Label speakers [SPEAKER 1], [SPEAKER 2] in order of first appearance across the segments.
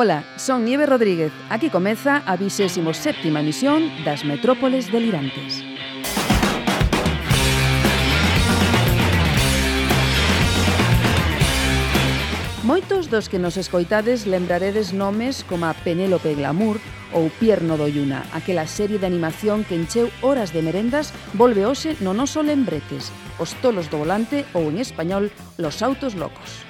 [SPEAKER 1] Ola, son Nieve Rodríguez. Aquí comeza a 27ª emisión das Metrópoles Delirantes. Moitos dos que nos escoitades lembraredes nomes como a Penélope Glamour ou Pierno do Yuna, aquela serie de animación que encheu horas de merendas volve hoxe no noso lembretes, Os tolos do volante ou en español Los autos locos.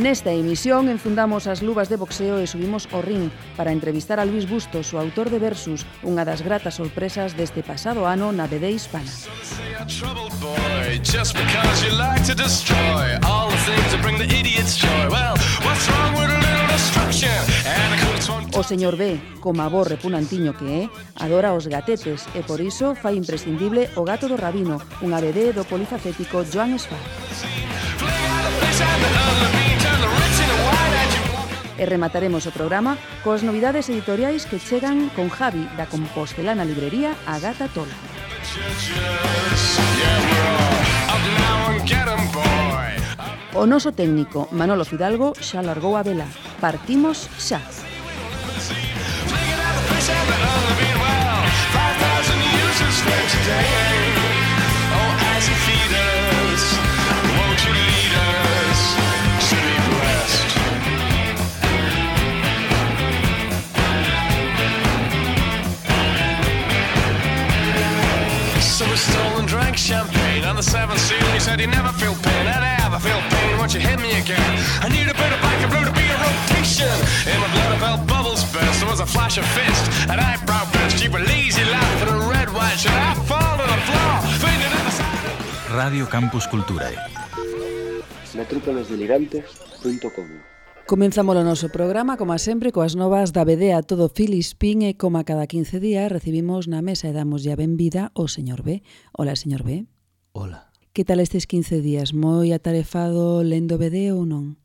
[SPEAKER 1] Nesta emisión enfundamos as luvas de boxeo e subimos o ring para entrevistar a Luis Bustos, o autor de Versus, unha das gratas sorpresas deste pasado ano na BD Hispana. O señor B, como avó repunantiño que é, adora os gatetes e por iso fai imprescindible o gato do rabino, unha BD do polifacético Joan Sfar.
[SPEAKER 2] Out fish and the other
[SPEAKER 1] E remataremos o programa coas novidades editoriais que chegan con Javi da Compostelana Librería a Gata Tola. O noso técnico Manolo Fidalgo xa largou a vela. Partimos xa.
[SPEAKER 2] Today
[SPEAKER 3] Radio Campus Culturae.
[SPEAKER 4] metrópolesdelirantes.com
[SPEAKER 1] Comenzamos o noso programa, como sempre, coas novas da BDA Todo Filispín e como a cada 15 días recibimos na mesa e damos ya benvida ao señor B. Hola, señor B.
[SPEAKER 5] Hola.
[SPEAKER 1] Que tal estes 15 días? Moi atarefado lendo BD ou non?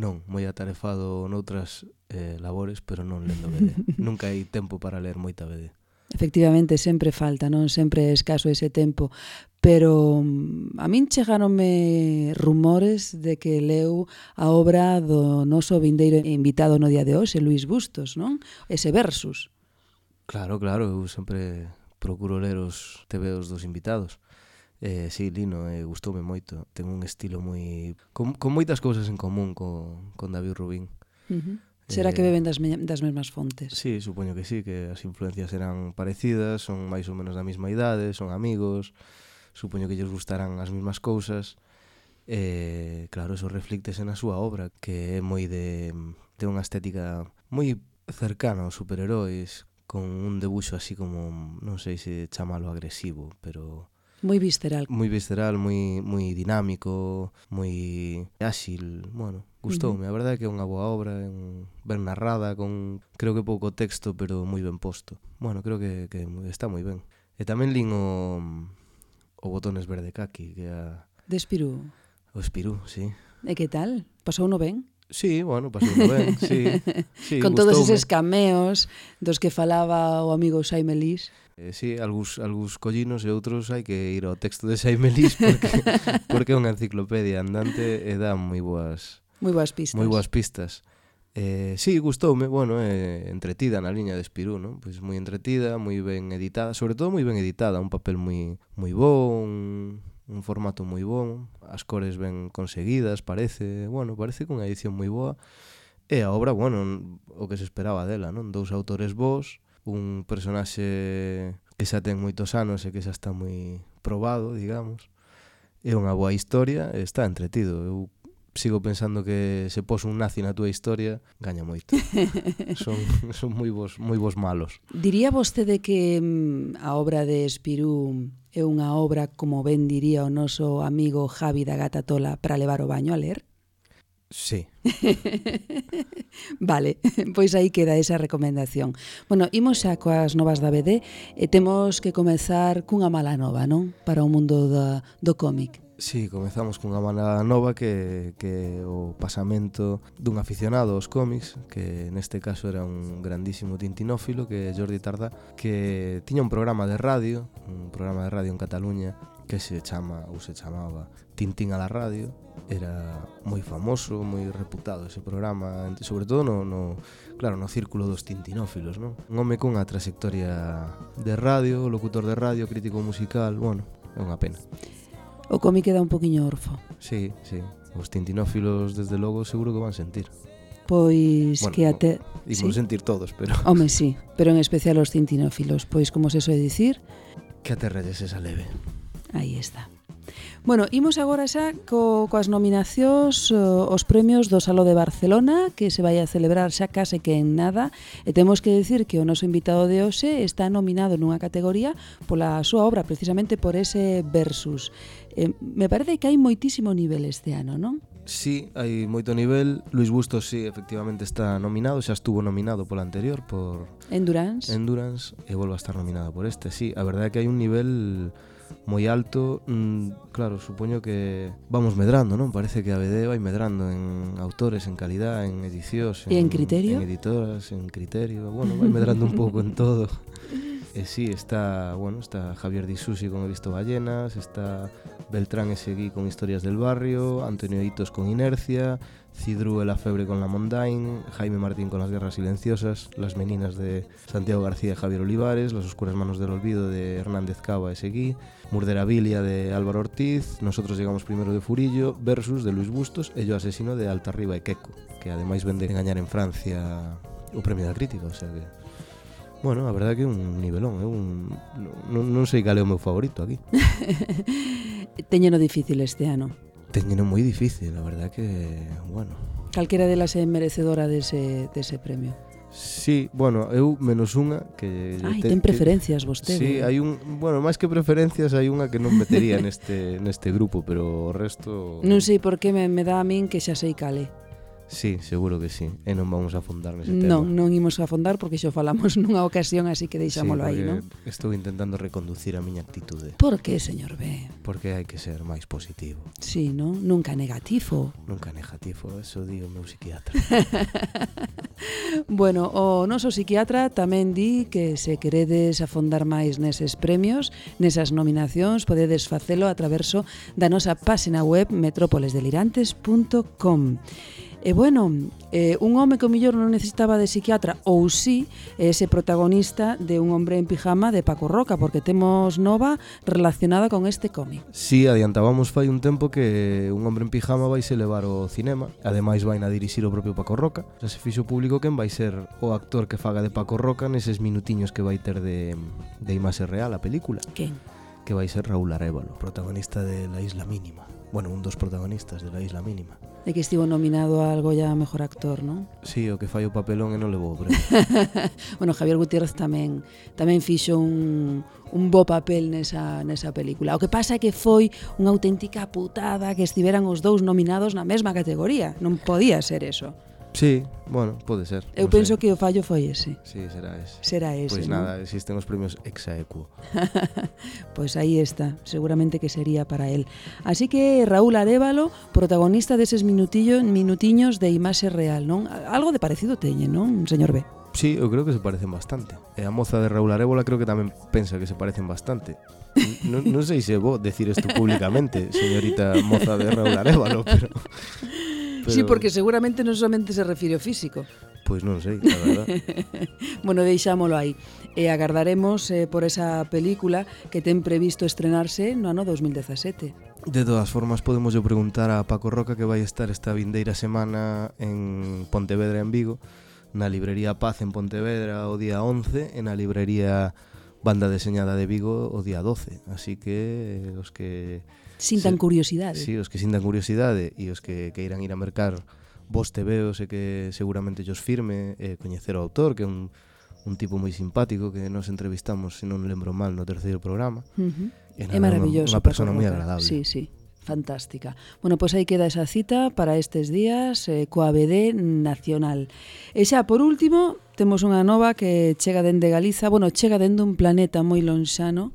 [SPEAKER 5] Non, moi atarefado noutras eh, labores, pero non lendo BD. Nunca hai tempo para ler moita BD.
[SPEAKER 1] Efectivamente, sempre falta, non? Sempre é escaso ese tempo. Pero mm, a min chegaronme rumores de que leu a obra do noso vindeiro invitado no día de hoxe, Luis Bustos, non? Ese versus.
[SPEAKER 5] Claro, claro, eu sempre procuro ler os tebeos dos invitados. Eh, sí, Lino, eh, gustoume moito. Ten un estilo moi... Con, con moitas cousas en común co, con David Rubín.
[SPEAKER 1] Uh -huh. Será
[SPEAKER 5] eh,
[SPEAKER 1] que beben das, me, das mesmas fontes?
[SPEAKER 5] Sí, supoño que sí, que as influencias eran parecidas, son máis ou menos da mesma idade, son amigos, supoño que lles gustarán as mesmas cousas. E, eh, claro, eso reflíctese na súa obra, que é moi de, de unha estética moi cercana aos superheróis, con un debuxo así como, non sei se chamalo agresivo, pero...
[SPEAKER 1] Moi visceral.
[SPEAKER 5] Moi visceral, moi, moi dinámico, moi áxil, bueno, Gustoume, uh -huh. a verdade é que é unha boa obra, é un ben narrada, con creo que pouco texto, pero moi ben posto. Bueno, creo que, que está moi ben. E tamén lin o, o Botones Verde Caqui, que a...
[SPEAKER 1] De Espirú.
[SPEAKER 5] O Espirú, sí.
[SPEAKER 1] E que tal? Pasou no ben?
[SPEAKER 5] Sí, bueno, pasou no ben, sí. sí
[SPEAKER 1] con
[SPEAKER 5] gustoume.
[SPEAKER 1] todos eses cameos dos que falaba o amigo Xaime Lís.
[SPEAKER 5] Eh, sí, algúns, algúns collinos e outros hai que ir ao texto de Xaime Lís porque, porque é unha enciclopedia andante e dá moi boas
[SPEAKER 1] Moi boas pistas.
[SPEAKER 5] Moi boas pistas. Eh, sí, gustoume, bueno, eh, entretida na liña de Espirú, non? Pois moi entretida, moi ben editada, sobre todo moi ben editada, un papel moi moi bo, un, un formato moi bon, as cores ben conseguidas, parece, bueno, parece que unha edición moi boa. E a obra, bueno, o que se esperaba dela, non? Dous autores vos, un personaxe que xa ten moitos anos e que xa está moi probado, digamos. É unha boa historia, está entretido. Eu sigo pensando que se pos un nazi na túa historia, gaña moito. son, son moi vos, moi vos malos.
[SPEAKER 1] Diría vostede que mm, a obra de Espirú é unha obra, como ben diría o noso amigo Javi da Gata Tola, para levar o baño a ler?
[SPEAKER 5] Sí.
[SPEAKER 1] vale, pois aí queda esa recomendación. Bueno, imos xa coas novas da BD e temos que comezar cunha mala nova, non? Para o mundo da, do cómic.
[SPEAKER 5] Sí, comezamos cunha manada nova que, que o pasamento dun aficionado aos cómics que neste caso era un grandísimo tintinófilo que é Jordi Tardá que tiña un programa de radio un programa de radio en Cataluña que se chama ou se chamaba Tintín a la radio era moi famoso, moi reputado ese programa, sobre todo no, no claro, no círculo dos tintinófilos, non? Un home cunha trayectoria de radio, locutor de radio, crítico musical, bueno, é unha pena
[SPEAKER 1] o cómic queda un poquinho orfo.
[SPEAKER 5] Sí, sí. Os tintinófilos, desde logo, seguro que van sentir.
[SPEAKER 1] Pois
[SPEAKER 5] bueno,
[SPEAKER 1] que até...
[SPEAKER 5] Imos
[SPEAKER 1] sí.
[SPEAKER 5] sentir todos, pero...
[SPEAKER 1] Home, sí, pero en especial os tintinófilos. Pois, como se soe dicir...
[SPEAKER 5] Que aterralles esa leve.
[SPEAKER 1] Aí está. Bueno, imos agora xa co, coas nominacións uh, os premios do Saló de Barcelona que se vai a celebrar xa case que en nada e temos que decir que o noso invitado de hoxe está nominado nunha categoría pola súa obra, precisamente por ese versus. Eh, me parece que hai moitísimo nivel este ano, non?
[SPEAKER 5] Sí, hai moito nivel. Luis Bustos, sí, efectivamente está nominado, xa estuvo nominado pola anterior por...
[SPEAKER 1] Endurance.
[SPEAKER 5] Endurance, e volva a estar nominado por este, sí. A verdade é que hai un nivel moi alto mm, claro, supoño que vamos medrando, non? Parece que a BD vai medrando en autores, en calidad, en edicións
[SPEAKER 1] E en criterio?
[SPEAKER 5] En editoras, en criterio Bueno, vai medrando un pouco en todo E sí, está, bueno, está Javier Di Susi con He visto ballenas Está Beltrán e Seguí con Historias del barrio Antonio Hitos con Inercia Cidru e la febre con la Mondain, Jaime Martín con las guerras silenciosas, Las meninas de Santiago García y Javier Olivares, Las oscuras manos del olvido de Hernández Cava e Seguí, Murderabilia de Álvaro Ortiz, Nosotros llegamos primero de Furillo, Versus de Luis Bustos e Yo asesino de Altarriba e Queco, que ademais vende engañar en Francia o premio da crítica, o sea que Bueno, a verdade que é un nivelón, é un non, non sei cal é o meu favorito aquí.
[SPEAKER 1] Teñeno difícil este ano.
[SPEAKER 5] Teñeno moi difícil, a verdade que, bueno.
[SPEAKER 1] Calquera delas é merecedora dese, dese premio.
[SPEAKER 5] Sí, bueno, eu menos unha que
[SPEAKER 1] Ai,
[SPEAKER 5] te,
[SPEAKER 1] ten preferencias que, vostede.
[SPEAKER 5] Sí, eh. hai un, bueno, máis que preferencias hai unha que non metería neste neste grupo, pero o resto
[SPEAKER 1] Non sei por que me, me dá a min que xa sei cale.
[SPEAKER 5] Sí, seguro que sí. E non vamos a afondar nese tema.
[SPEAKER 1] Non, non imos a afondar porque xo falamos nunha ocasión, así que deixámolo
[SPEAKER 5] sí,
[SPEAKER 1] aí, non?
[SPEAKER 5] Estou intentando reconducir a miña actitude.
[SPEAKER 1] Por que, señor B?
[SPEAKER 5] Porque hai que ser máis positivo.
[SPEAKER 1] Sí, non? Nunca negativo.
[SPEAKER 5] Nunca negativo, eso di o meu psiquiatra.
[SPEAKER 1] bueno, o noso psiquiatra tamén di que se queredes afondar máis neses premios, nesas nominacións, podedes facelo a traverso da nosa páxina web metrópolesdelirantes.com. E bueno, eh, un home que o millor non necesitaba de psiquiatra ou si sí, ese protagonista de Un hombre en pijama de Paco Roca, porque temos nova relacionada con este cómic.
[SPEAKER 5] Si, sí, adiantábamos fai un tempo que Un hombre en pijama vai se levar ao cinema, ademais vai na dirixir o propio Paco Roca. Xa se fixo público quen vai ser o actor que faga de Paco Roca neses minutiños que vai ter de, de imaxe real a película.
[SPEAKER 1] Quen?
[SPEAKER 5] Que vai ser Raúl Arevalo, protagonista de La Isla Mínima. Bueno, un dos protagonistas de La Isla Mínima
[SPEAKER 1] de que estivo nominado a algo ya mejor actor, non?
[SPEAKER 5] Sí, o que fai o papelón e non levou o premio.
[SPEAKER 1] bueno, Javier Gutiérrez tamén tamén fixo un, un bo papel nesa, nesa película. O que pasa é que foi unha auténtica putada que estiveran os dous nominados na mesma categoría. Non podía ser eso.
[SPEAKER 5] Sí, bueno, pode ser.
[SPEAKER 1] Eu penso
[SPEAKER 5] sei.
[SPEAKER 1] que o fallo foi ese.
[SPEAKER 5] Sí, será ese.
[SPEAKER 1] Será ese,
[SPEAKER 5] Pois
[SPEAKER 1] pues ¿no?
[SPEAKER 5] nada, existen os premios Exaequo.
[SPEAKER 1] pois pues aí está, seguramente que sería para él. Así que Raúl Arevalo, protagonista deses minutillo, minutiños de imaxe real, non? Algo de parecido teñe, non, señor B?
[SPEAKER 5] Sí, eu creo que se parecen bastante. E a moza de Raúl Arébola creo que tamén pensa que se parecen bastante. Non, non sei se vou decir isto públicamente, señorita moza de Raúl Arévalo, pero... Pero...
[SPEAKER 1] Sí, porque seguramente non somente se refire ao físico.
[SPEAKER 5] Pois non sei, a verdad.
[SPEAKER 1] bueno, deixámolo aí. E agardaremos eh, por esa película que ten previsto estrenarse no ano 2017.
[SPEAKER 5] De todas formas, podemos yo preguntar a Paco Roca que vai estar esta vindeira semana en Pontevedra en Vigo, na librería Paz en Pontevedra o día 11 e na librería Banda Deseñada de Vigo o día 12. Así que eh, os que
[SPEAKER 1] Sintan
[SPEAKER 5] sí,
[SPEAKER 1] curiosidade.
[SPEAKER 5] Sí, os que sintan curiosidade e os que queiran ir a mercar vos tebeos e que seguramente os firme e eh, coñecer o autor, que é un, un tipo moi simpático que nos entrevistamos, se non lembro mal, no terceiro programa.
[SPEAKER 1] Uh -huh. É,
[SPEAKER 5] nada, é
[SPEAKER 1] maravilloso.
[SPEAKER 5] Unha persona moi agradable.
[SPEAKER 1] Sí, sí fantástica. Bueno, pois pues aí queda esa cita para estes días eh, coa BD Nacional. E xa, por último, temos unha nova que chega dende Galiza, bueno, chega dende un planeta moi lonxano,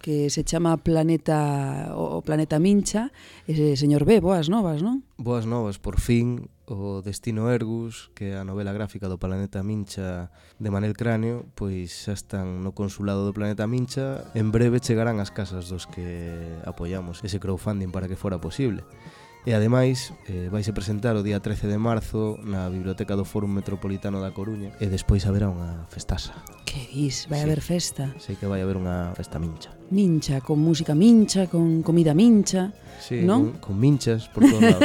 [SPEAKER 1] que se chama Planeta o Planeta Mincha. ese señor B, boas novas, non?
[SPEAKER 5] Boas novas, por fin, o Destino Ergus, que é a novela gráfica do Planeta Mincha de Manel Cráneo, pois xa están no consulado do Planeta Mincha. En breve chegarán as casas dos que apoiamos ese crowdfunding para que fora posible. E ademais, eh, vaise presentar o día 13 de marzo na Biblioteca do Fórum Metropolitano da Coruña e despois haberá unha festasa.
[SPEAKER 1] Que dis? Vai
[SPEAKER 5] sí.
[SPEAKER 1] haber festa?
[SPEAKER 5] Sei que vai haber unha festa mincha
[SPEAKER 1] mincha, con música mincha, con comida mincha,
[SPEAKER 5] sí,
[SPEAKER 1] non?
[SPEAKER 5] Con, con minchas por todos lados.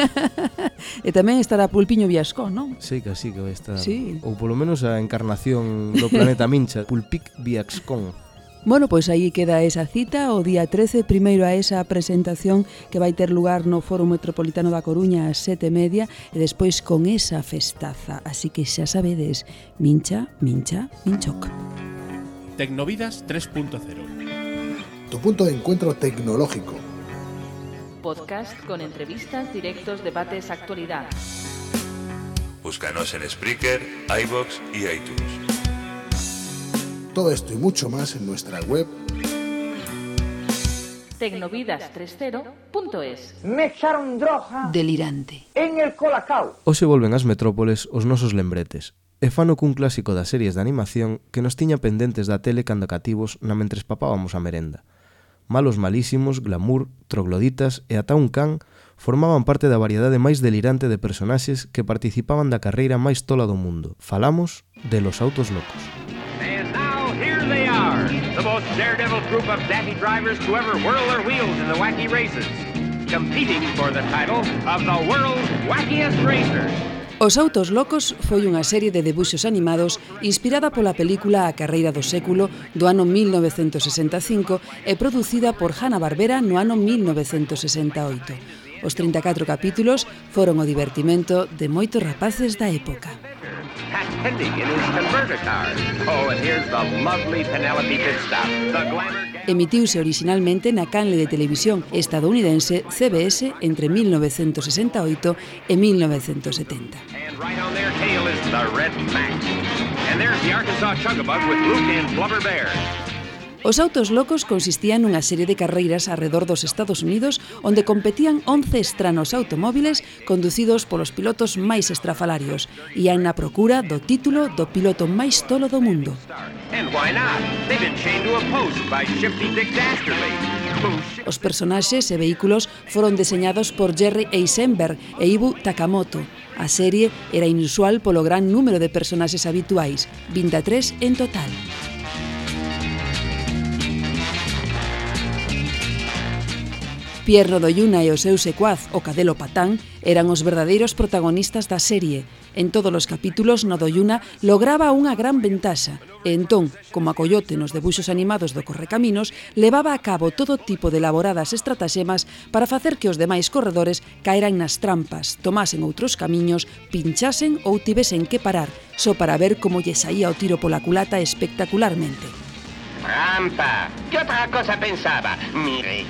[SPEAKER 1] e tamén estará Pulpiño Viascón, non?
[SPEAKER 5] Sí, que así que vai estar.
[SPEAKER 1] Sí.
[SPEAKER 5] Ou polo menos a encarnación do planeta mincha, Pulpic Viascón.
[SPEAKER 1] Bueno, pois aí queda esa cita o día 13, primeiro a esa presentación que vai ter lugar no Foro Metropolitano da Coruña ás sete media e despois con esa festaza. Así que xa sabedes, mincha, mincha, minchoc.
[SPEAKER 3] Tecnovidas 3.0
[SPEAKER 4] Tu punto de encuentro tecnológico.
[SPEAKER 6] Podcast con entrevistas, directos, debates, actualidad.
[SPEAKER 7] Búscanos en Spreaker, iBox y iTunes.
[SPEAKER 4] Todo esto y mucho más en nuestra web
[SPEAKER 6] Tecnovidas30.es.
[SPEAKER 8] Me echaron droga
[SPEAKER 1] Delirante.
[SPEAKER 8] en el colacao.
[SPEAKER 5] Hoxe volven ás metrópoles os nosos lembretes. E fano cun clásico das series de animación que nos tiña pendentes da tele cando cativos na mentres papábamos a merenda. Malos malísimos, glamour, trogloditas e ata un can formaban parte da variedade máis delirante de personaxes que participaban da carreira máis tola do mundo. Falamos de Los Autos Locos.
[SPEAKER 9] And now here they are, the most daredevil group of daffy drivers to ever whirl their wheels in the wacky races, competing for the title of the world's wackiest racers.
[SPEAKER 1] Os Autos Locos foi unha serie de debuxos animados inspirada pola película A Carreira do Século do ano 1965 e producida por Hanna-Barbera no ano 1968. Os 34 capítulos foron o divertimento de moitos rapaces da época.
[SPEAKER 9] Pat Pending in his converter car. Oh, and here's the lovely Penelope Pitstop, the glamour...
[SPEAKER 1] Emitiuse originalmente na canle de televisión estadounidense CBS entre 1968 e 1970.
[SPEAKER 9] And right on their tail is the Red Max. And there's the Arkansas Chugabug with Luke and Blubber Bear.
[SPEAKER 1] Os autos locos consistían nunha serie de carreiras arredor dos Estados Unidos onde competían 11 estranos automóviles conducidos polos pilotos máis estrafalarios e na procura do título do piloto máis tolo do mundo. Os personaxes e vehículos foron deseñados por Jerry Eisenberg e Ibu Takamoto. A serie era inusual polo gran número de personaxes habituais, 23 en total. Pierro do Yuna e o seu secuaz, o Cadelo Patán, eran os verdadeiros protagonistas da serie. En todos os capítulos, no Doyuna lograba unha gran ventaxa, e entón, como a coyote nos debuxos animados do Correcaminos, levaba a cabo todo tipo de elaboradas estrataxemas para facer que os demais corredores caeran nas trampas, tomasen outros camiños, pinchasen ou tivesen que parar, só para ver como lle saía o tiro pola culata espectacularmente.
[SPEAKER 9] Trampa! Que outra cosa pensaba? Mire,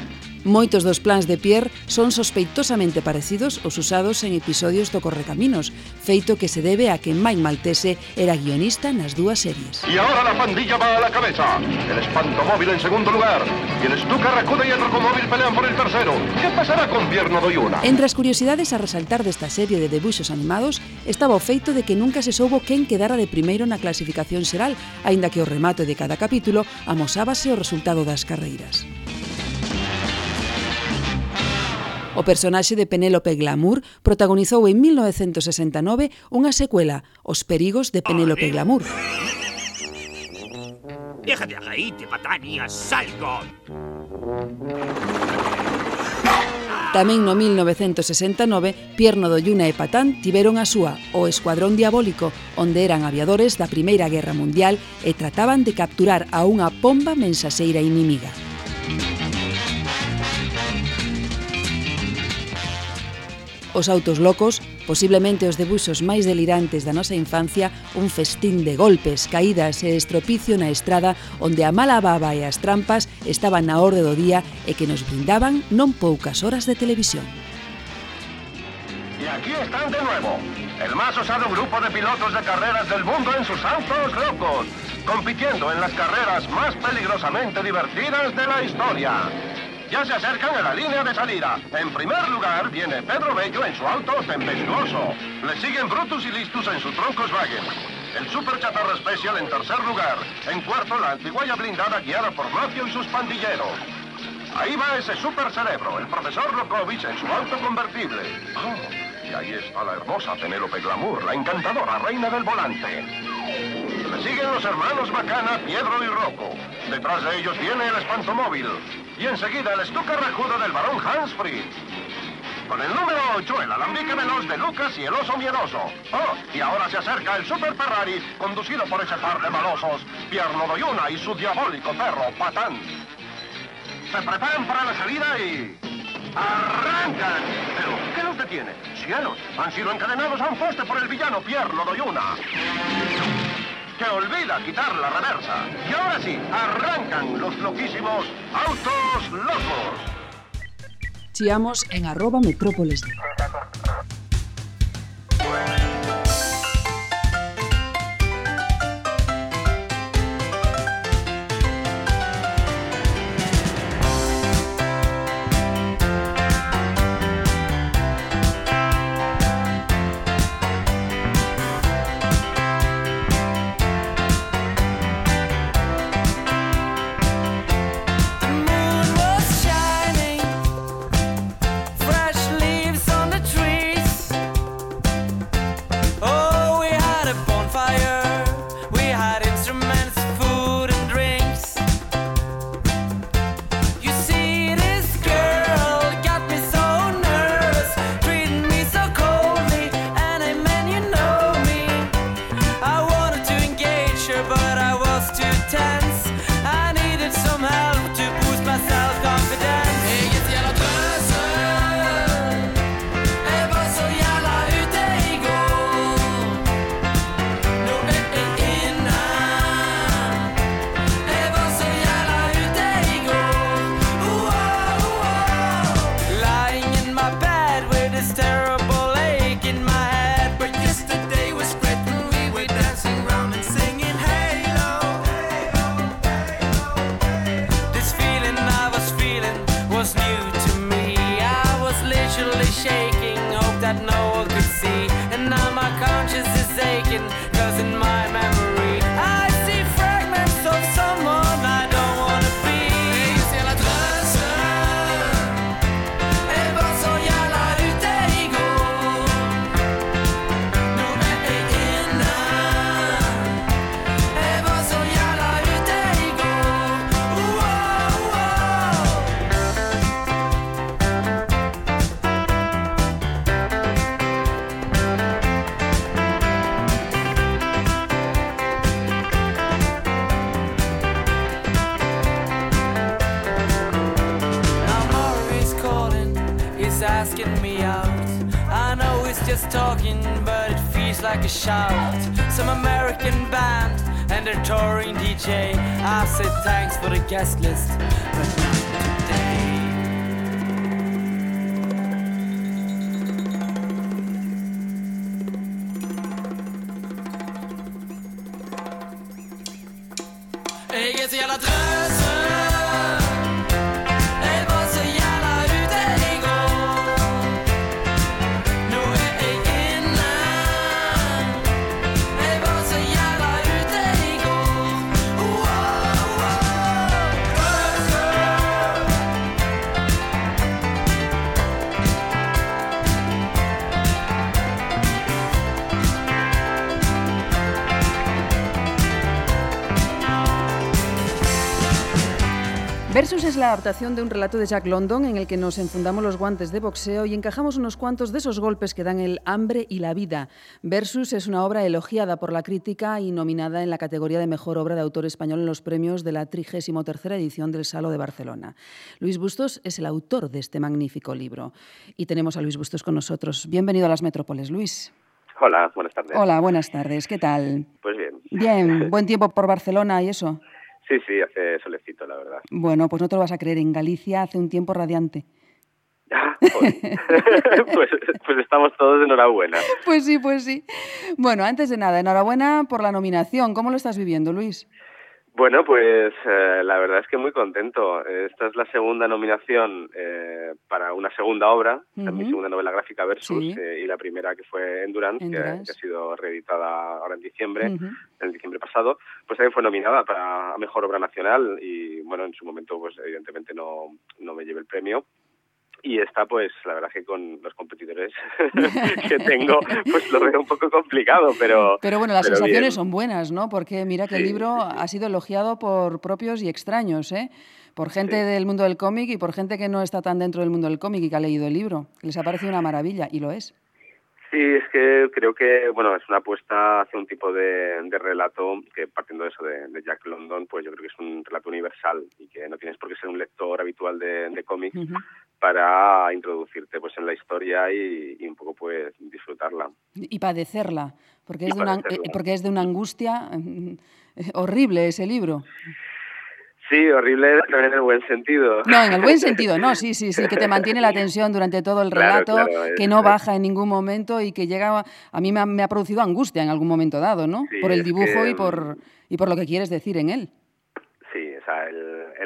[SPEAKER 1] Moitos dos plans de Pierre son sospeitosamente parecidos aos usados en episodios do Correcaminos, feito que se debe a que Mike Maltese era guionista nas dúas series.
[SPEAKER 10] E agora la pandilla va a la cabeza. El espantomóvil en segundo lugar. Y el Stuka Racuda y el Rocomóvil pelean por el tercero. ¿Qué pasará con Pierno Doyuna?
[SPEAKER 1] Entre as curiosidades a resaltar desta serie de debuxos animados estaba o feito de que nunca se soubo quen quedara de primeiro na clasificación xeral, aínda que o remate de cada capítulo amosábase o resultado das carreiras. O personaxe de Penélope Glamour protagonizou en 1969 unha secuela, Os perigos de Penélope Glamour.
[SPEAKER 9] Deja de agaite, Patania, salgo.
[SPEAKER 11] Tamén no 1969, Pierno do Yuna e Patán tiveron a súa O Escuadrón Diabólico, onde eran aviadores da Primeira Guerra Mundial e trataban de capturar a unha pomba mensaseira inimiga. Os autos locos, posiblemente os debuxos máis delirantes da nosa infancia, un festín de golpes, caídas e estropicio na estrada onde a mala baba e as trampas estaban na orde do día e que nos brindaban non poucas horas de televisión.
[SPEAKER 10] Y aquí están de nuevo, el más osado grupo de pilotos de carreras del mundo en sus autos locos, compitiendo en las carreras más peligrosamente divertidas de la historia. Ya se acercan a la línea de salida. En primer lugar viene Pedro Bello en su auto tempestuoso. Le siguen Brutus y Listus en su Troncoswagen. El Super Chatarra Special en tercer lugar. En cuarto, la antiguaya blindada guiada por Macio y sus pandilleros. Ahí va ese super cerebro, el profesor Lokovich en su auto convertible. Y ahí está la hermosa Penélope Glamour, la encantadora reina del volante. Le siguen los hermanos Bacana, Piedro y Rocco. Detrás de ellos viene el espantomóvil. Y enseguida el estuca rajudo del barón Hansfree. Con el número 8, el alambique veloz de Lucas y el oso miedoso. Oh, y ahora se acerca el Super Ferrari, conducido por ese par de malosos, Pierno Doyuna y su diabólico perro, Patán. Se preparan para la salida y... ¡Arrancan! ¿Pero qué los detiene? ¡Cielos! Han sido encadenados a un poste por el villano Pierno Doyuna. Que olvida quitar la reversa. Y ahora sí, arrancan los loquísimos autos locos.
[SPEAKER 11] Chiamos en arroba metrópoles.
[SPEAKER 12] For the guest list,
[SPEAKER 1] es la adaptación de un relato de Jack London en el que nos enfundamos los guantes de boxeo y encajamos unos cuantos de esos golpes que dan el hambre y la vida. Versus es una obra elogiada por la crítica y nominada en la categoría de mejor obra de autor español en los premios de la 33 edición del Salo de Barcelona. Luis Bustos es el autor de este magnífico libro y tenemos a Luis Bustos con nosotros. Bienvenido a las Metrópoles, Luis.
[SPEAKER 13] Hola, buenas tardes.
[SPEAKER 1] Hola, buenas tardes. ¿Qué tal?
[SPEAKER 13] Pues bien.
[SPEAKER 1] Bien, buen tiempo por Barcelona y eso.
[SPEAKER 13] Sí, sí, hace solecito, la verdad.
[SPEAKER 1] Bueno, pues no te lo vas a creer, en Galicia hace un tiempo radiante.
[SPEAKER 13] Ah, pues, pues estamos todos enhorabuena.
[SPEAKER 1] Pues sí, pues sí. Bueno, antes de nada, enhorabuena por la nominación. ¿Cómo lo estás viviendo, Luis?
[SPEAKER 13] Bueno, pues eh, la verdad es que muy contento. Esta es la segunda nominación eh, para una segunda obra, uh -huh. mi segunda novela gráfica Versus, sí. eh, y la primera que fue Endurance, que, que, ha sido reeditada ahora en diciembre, uh -huh. en diciembre pasado, pues también fue nominada para Mejor Obra Nacional y, bueno, en su momento, pues evidentemente no, no me llevé el premio, y esta pues la verdad que con los competidores que tengo pues lo veo un poco complicado pero
[SPEAKER 1] pero bueno las
[SPEAKER 13] pero
[SPEAKER 1] sensaciones
[SPEAKER 13] bien.
[SPEAKER 1] son buenas no porque mira que
[SPEAKER 13] sí,
[SPEAKER 1] el libro
[SPEAKER 13] sí, sí.
[SPEAKER 1] ha sido elogiado por propios y extraños eh por gente del mundo del cómic y por gente que no está tan dentro del mundo del cómic y que ha leído el libro les ha parecido una maravilla y lo es
[SPEAKER 13] Sí, es que creo que, bueno, es una apuesta hacia un tipo de, de relato que partiendo de eso de, de, Jack London, pues yo creo que es un relato universal y que no tienes por qué ser un lector habitual de, de cómics uh -huh. Para introducirte pues en la historia y, y, un poco pues disfrutarla.
[SPEAKER 1] Y padecerla, porque es, de una, eh, porque es de una angustia horrible ese libro.
[SPEAKER 13] Sí, horrible también en el buen sentido.
[SPEAKER 1] No, en el buen sentido, no, sí, sí, sí, que te mantiene la tensión durante todo el relato,
[SPEAKER 13] claro, claro,
[SPEAKER 1] que no baja en ningún momento y que llega, a mí me ha, me ha producido angustia en algún momento dado, ¿no?
[SPEAKER 13] Sí,
[SPEAKER 1] por el dibujo
[SPEAKER 13] que,
[SPEAKER 1] y, por, y por lo que quieres decir en él.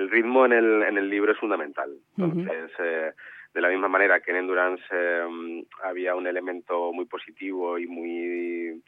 [SPEAKER 13] El ritmo en el, en el libro es fundamental. Entonces, uh -huh. eh, de la misma manera que en Endurance eh, había un elemento muy positivo y muy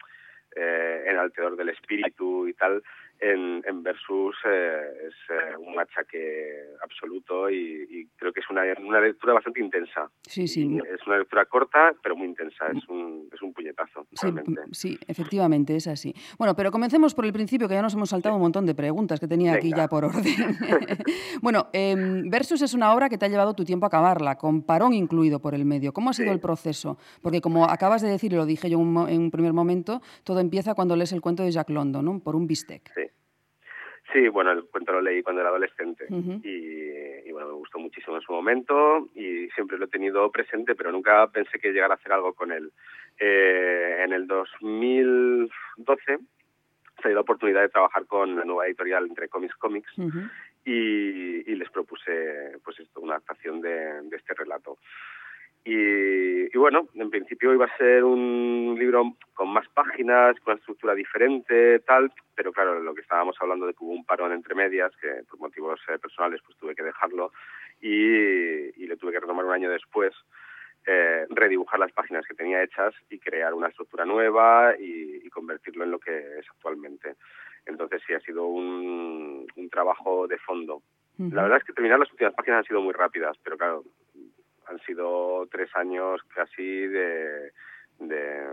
[SPEAKER 13] eh, enaltecedor del espíritu y tal, en, en Versus eh, es eh, un machaque absoluto y, y, creo que es una, una lectura bastante intensa.
[SPEAKER 1] Sí, sí.
[SPEAKER 13] Es una lectura corta, pero muy intensa. Es un, es un puñetazo.
[SPEAKER 1] Sí, sí, efectivamente, es así. Bueno, pero comencemos por el principio, que ya nos hemos saltado un montón de preguntas que tenía
[SPEAKER 13] Venga.
[SPEAKER 1] aquí ya por orden. bueno, eh, Versus es una obra que te ha llevado tu tiempo a acabarla, con parón incluido por el medio. ¿Cómo ha sido
[SPEAKER 13] sí.
[SPEAKER 1] el proceso? Porque como acabas de decir, y lo dije yo en un primer momento, todo empieza cuando lees el cuento de Jack London, ¿no? Por un bistec.
[SPEAKER 13] Sí. Sí, bueno, el cuento lo leí cuando era adolescente
[SPEAKER 1] uh -huh.
[SPEAKER 13] y, y, bueno, me gustó muchísimo en su momento y siempre lo he tenido presente, pero nunca pensé que llegara a hacer algo con él. Eh, en el 2012 se dio la oportunidad de trabajar con la nueva editorial entre Comics Comics
[SPEAKER 1] uh -huh.
[SPEAKER 13] y, y, les propuse pues esto, una adaptación de, de este relato. Y, y, bueno, en principio iba a ser un libro con más páginas, con una estructura diferente, tal, pero claro, lo que estábamos hablando de que hubo un parón entre medias, que por motivos eh, personales pues tuve que dejarlo y, y le tuve que retomar un año después, eh, redibujar las páginas que tenía hechas y crear una estructura nueva y, y convertirlo en lo que es actualmente. Entonces sí, ha sido un, un trabajo de fondo. Uh -huh. La verdad es que terminar las últimas páginas han sido muy rápidas, pero claro, han sido tres años casi de, de,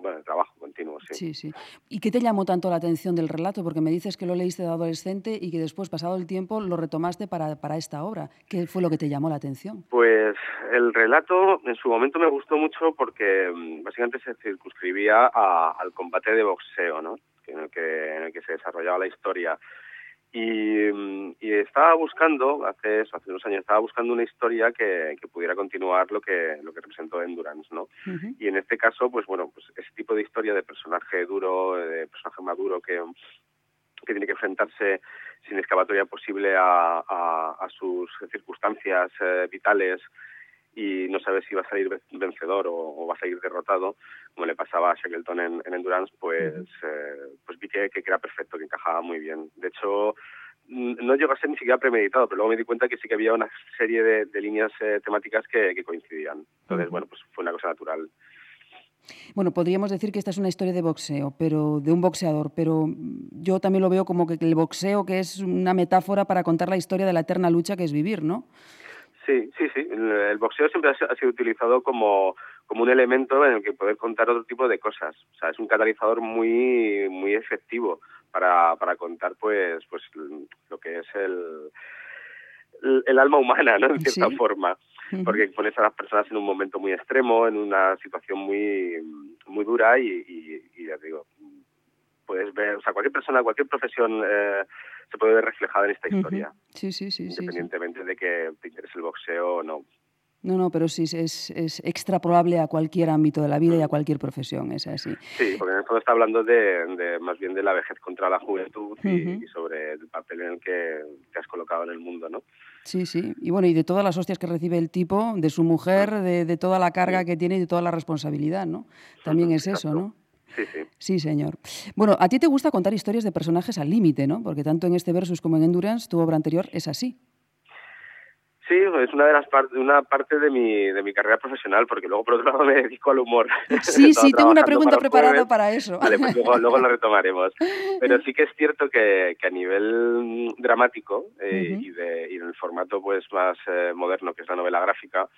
[SPEAKER 13] bueno, de trabajo continuo, sí.
[SPEAKER 1] Sí, sí. ¿Y qué te llamó tanto la atención del relato? Porque me dices que lo leíste de adolescente y que después, pasado el tiempo, lo retomaste para, para esta obra. ¿Qué fue lo que te llamó la atención?
[SPEAKER 13] Pues el relato en su momento me gustó mucho porque mm, básicamente se circunscribía a, al combate de boxeo, ¿no? En el, que, en el que se desarrollaba la historia. Y, y, estaba buscando, hace eso, hace unos años, estaba buscando una historia que, que pudiera continuar lo que, lo que representó Endurance, ¿no?
[SPEAKER 1] Uh -huh.
[SPEAKER 13] Y en este caso, pues bueno, pues ese tipo de historia de personaje duro, de personaje maduro que, que tiene que enfrentarse sin escapatoria posible a, a, a sus circunstancias eh, vitales y no sabe si va a salir vencedor o, o, va a salir derrotado, como le pasaba a Shackleton en, en Endurance, pues, eh, pues vi que, que, era perfecto, que encajaba muy bien. De hecho, no llegó a ser ni siquiera premeditado, pero luego me di cuenta que sí que había una serie de, de líneas eh, temáticas que, que, coincidían. Entonces, bueno, pues fue una cosa natural.
[SPEAKER 1] Bueno, podríamos decir que esta es una historia de boxeo, pero de un boxeador, pero yo también lo veo como que el boxeo que es una metáfora para contar la historia de la eterna lucha que es vivir, ¿no?
[SPEAKER 13] Sí, sí, sí. El boxeo siempre ha sido utilizado como, como un elemento en el que poder contar otro tipo de cosas. O sea, es un catalizador muy, muy efectivo para, para contar, pues, pues lo que es el, el, el alma humana, ¿no? En cierta
[SPEAKER 1] Sí.
[SPEAKER 13] forma. Porque pones a las personas en un momento muy extremo, en una situación muy, muy dura y, y- y ya te digo, puedes ver, o sea, cualquier persona, cualquier profesión eh, se puede ver reflejada en esta historia,
[SPEAKER 1] Ujú. Sí, sí, sí, sí, sí.
[SPEAKER 13] independientemente de que te interese el boxeo o no.
[SPEAKER 1] No, no, pero sí, es, es extrapolable a cualquier ámbito de la vida y a cualquier profesión, es así.
[SPEAKER 13] Sí, porque en el fondo está hablando de, de más bien de la vejez contra la juventud y,
[SPEAKER 1] Ujú.
[SPEAKER 13] y sobre el papel en el que te has colocado en el mundo, ¿no?
[SPEAKER 1] Sí, sí. Y bueno, y de todas las hostias que recibe el tipo, de su mujer, de, de toda la carga que tiene y de toda la responsabilidad, ¿no? También es eso, ¿no?
[SPEAKER 13] Sí, sí.
[SPEAKER 1] Sí, señor. Bueno, a ti te gusta contar historias de personajes al límite, ¿no? Porque tanto en este Versus como en Endurance, tu obra anterior es así.
[SPEAKER 13] Sí, es una de las par- una parte de mi, de mi carrera profesional, porque luego por otro lado me dedico al humor.
[SPEAKER 1] Sí, sí, tengo una pregunta
[SPEAKER 13] para
[SPEAKER 1] preparada
[SPEAKER 13] Jueves.
[SPEAKER 1] para eso.
[SPEAKER 13] Vale, pues luego, luego lo retomaremos. Pero sí que es cierto que, que a nivel mm, dramático eh, y, de, y en el formato pues más eh, moderno que es la novela gráfica,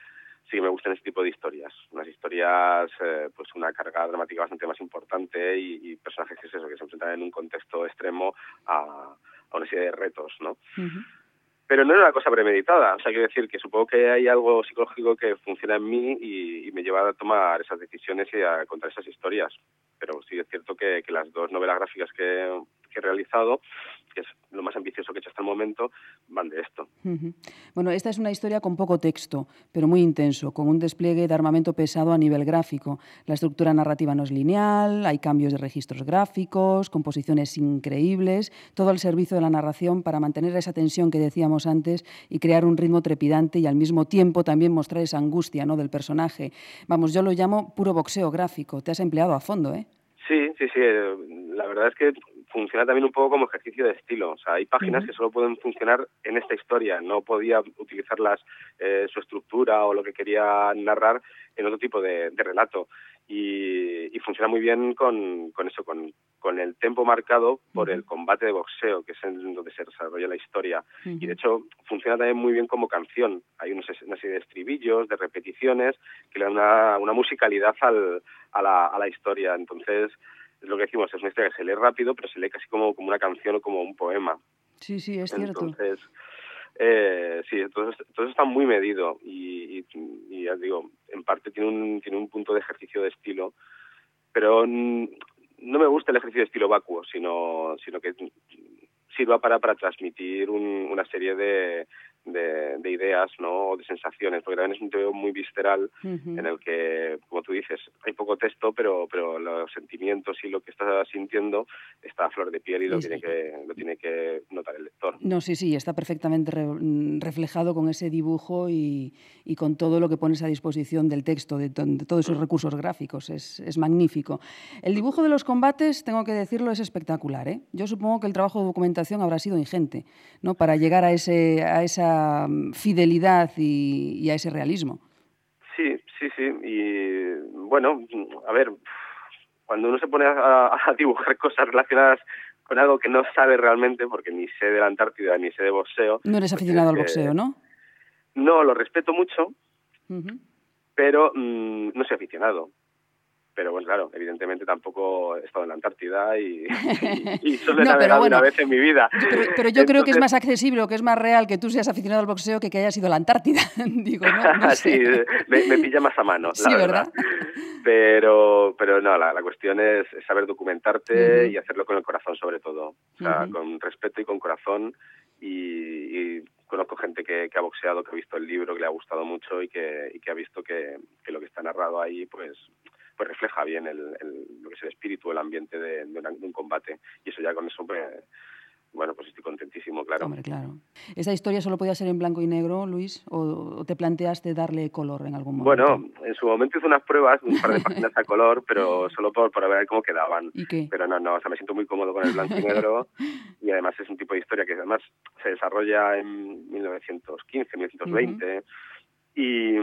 [SPEAKER 13] sí que me gustan este tipo de historias. Unas historias, eh, pues una carga dramática bastante más importante y, y personajes que es eso, que se enfrentan en un contexto extremo a, a una serie de retos, ¿no? pero no era una cosa premeditada. O sea, quiero decir que supongo que hay algo psicológico que funciona en mí y, y me lleva a tomar esas decisiones y a contar esas historias. Pero sí es cierto que, que las dos novelas gráficas que, que he realizado, que es lo más ambicioso que he hecho hasta el momento, van de esto.
[SPEAKER 1] Bueno, esta es una historia con poco texto, pero muy intenso, con un despliegue de armamento pesado a nivel gráfico. La estructura narrativa no es lineal, hay cambios de registros gráficos, composiciones increíbles, todo al servicio de la narración para mantener esa tensión que decíamos antes y crear un ritmo trepidante y al mismo tiempo también mostrar esa angustia ¿no? del personaje. Vamos, yo lo llamo puro boxeo gráfico. Te has empleado a fondo, ¿eh?
[SPEAKER 13] Sí, sí, sí. eh, La verdad es que funciona también un poco como ejercicio de estilo. O sea, hay páginas que solo pueden funcionar en esta historia. No podía utilizarlas, eh, su estructura o lo que quería narrar en otro tipo de, de relato. Y, y funciona muy bien con, con eso, con, con el tempo marcado por el combate de boxeo, que es en donde se desarrolla la historia. Y de hecho funciona también muy bien como canción. Hay una serie de estribillos, de repeticiones, que le dan una, una musicalidad al, a, la, a la historia. Entonces, es lo que decimos, es una historia que se lee rápido, pero se lee casi como, como una canción o como un poema.
[SPEAKER 1] Sí, sí, es cierto.
[SPEAKER 13] Entonces, eh, sí, entonces, entonces está muy medido y, y, y ya digo, en parte tiene un, tiene un punto de ejercicio de estilo, pero no me gusta el ejercicio de estilo vacuo, sino, sino que sirva para, para transmitir un- una serie de, de, de ideas ¿no? o de sensaciones, porque también es un tema muy visceral
[SPEAKER 1] Ujú.
[SPEAKER 13] en el que, como tú dices, hay poco texto, pero, pero los sentimientos y lo que estás sintiendo está a flor de piel y lo,
[SPEAKER 1] Sí,
[SPEAKER 13] tiene, que, lo tiene que notar el lector.
[SPEAKER 1] No, sí, sí, está perfectamente re- mm, reflejado con ese dibujo y, y con todo lo que pones a disposición del texto, de, ton- de todos esos recursos gráficos. Es, es magnífico. El dibujo de los combates, tengo que decirlo, es espectacular. ¿eh? Yo supongo que el trabajo de documentación habrá sido ingente ¿no? para llegar a, ese, a esa fidelidad y, y a ese realismo.
[SPEAKER 13] Sí, sí, sí. Y bueno, a ver, cuando uno se pone a, a dibujar cosas relacionadas con algo que no sabe realmente, porque ni sé de la Antártida ni sé de boxeo.
[SPEAKER 1] No eres
[SPEAKER 13] pues
[SPEAKER 1] aficionado al
[SPEAKER 13] que-
[SPEAKER 1] boxeo, ¿no?
[SPEAKER 13] No, lo respeto mucho, pero mm, no soy aficionado. Pero bueno, claro, evidentemente tampoco he estado en la Antártida y, y, y solo he
[SPEAKER 1] No,
[SPEAKER 13] navegado
[SPEAKER 1] bueno,
[SPEAKER 13] una vez en mi vida.
[SPEAKER 1] Pero, pero yo creo que es
[SPEAKER 13] Entonces-
[SPEAKER 1] más accesible o que es más real que tú seas aficionado al boxeo que que hayas ido a la Antártida. Digo, no, no sé.
[SPEAKER 13] sí, me, me pilla más a mano, la
[SPEAKER 1] Sí,
[SPEAKER 13] verdad. Pero, pero no, la, la cuestión es saber documentarte
[SPEAKER 1] Ujú.
[SPEAKER 13] y hacerlo con el corazón sobre todo. O sea,
[SPEAKER 1] Ujú.
[SPEAKER 13] con respeto y con corazón. Y, y conozco gente que, que ha boxeado, que ha visto el libro, que le ha gustado mucho y que, y que ha visto que, que lo que está narrado ahí, pues pues refleja bien el, el- lo que es el espíritu, el ambiente de, de una- de un combate. Y eso ya con eso, pues, bueno, pues estoy contentísimo, claro.
[SPEAKER 1] Hombre, claro. ¿Esta historia solo podía ser en blanco y negro, Luis? ¿O, o te planteaste darle color en algún momento?
[SPEAKER 13] Bueno, en su momento hice unas pruebas, un par de páginas a color, pero solo por, por ver cómo quedaban.
[SPEAKER 1] ¿Y qué?
[SPEAKER 13] Pero no, no, o sea, me siento muy cómodo con el blanco y negro y además es un tipo de historia que además se desarrolla en 1915, 1920 y, mm, y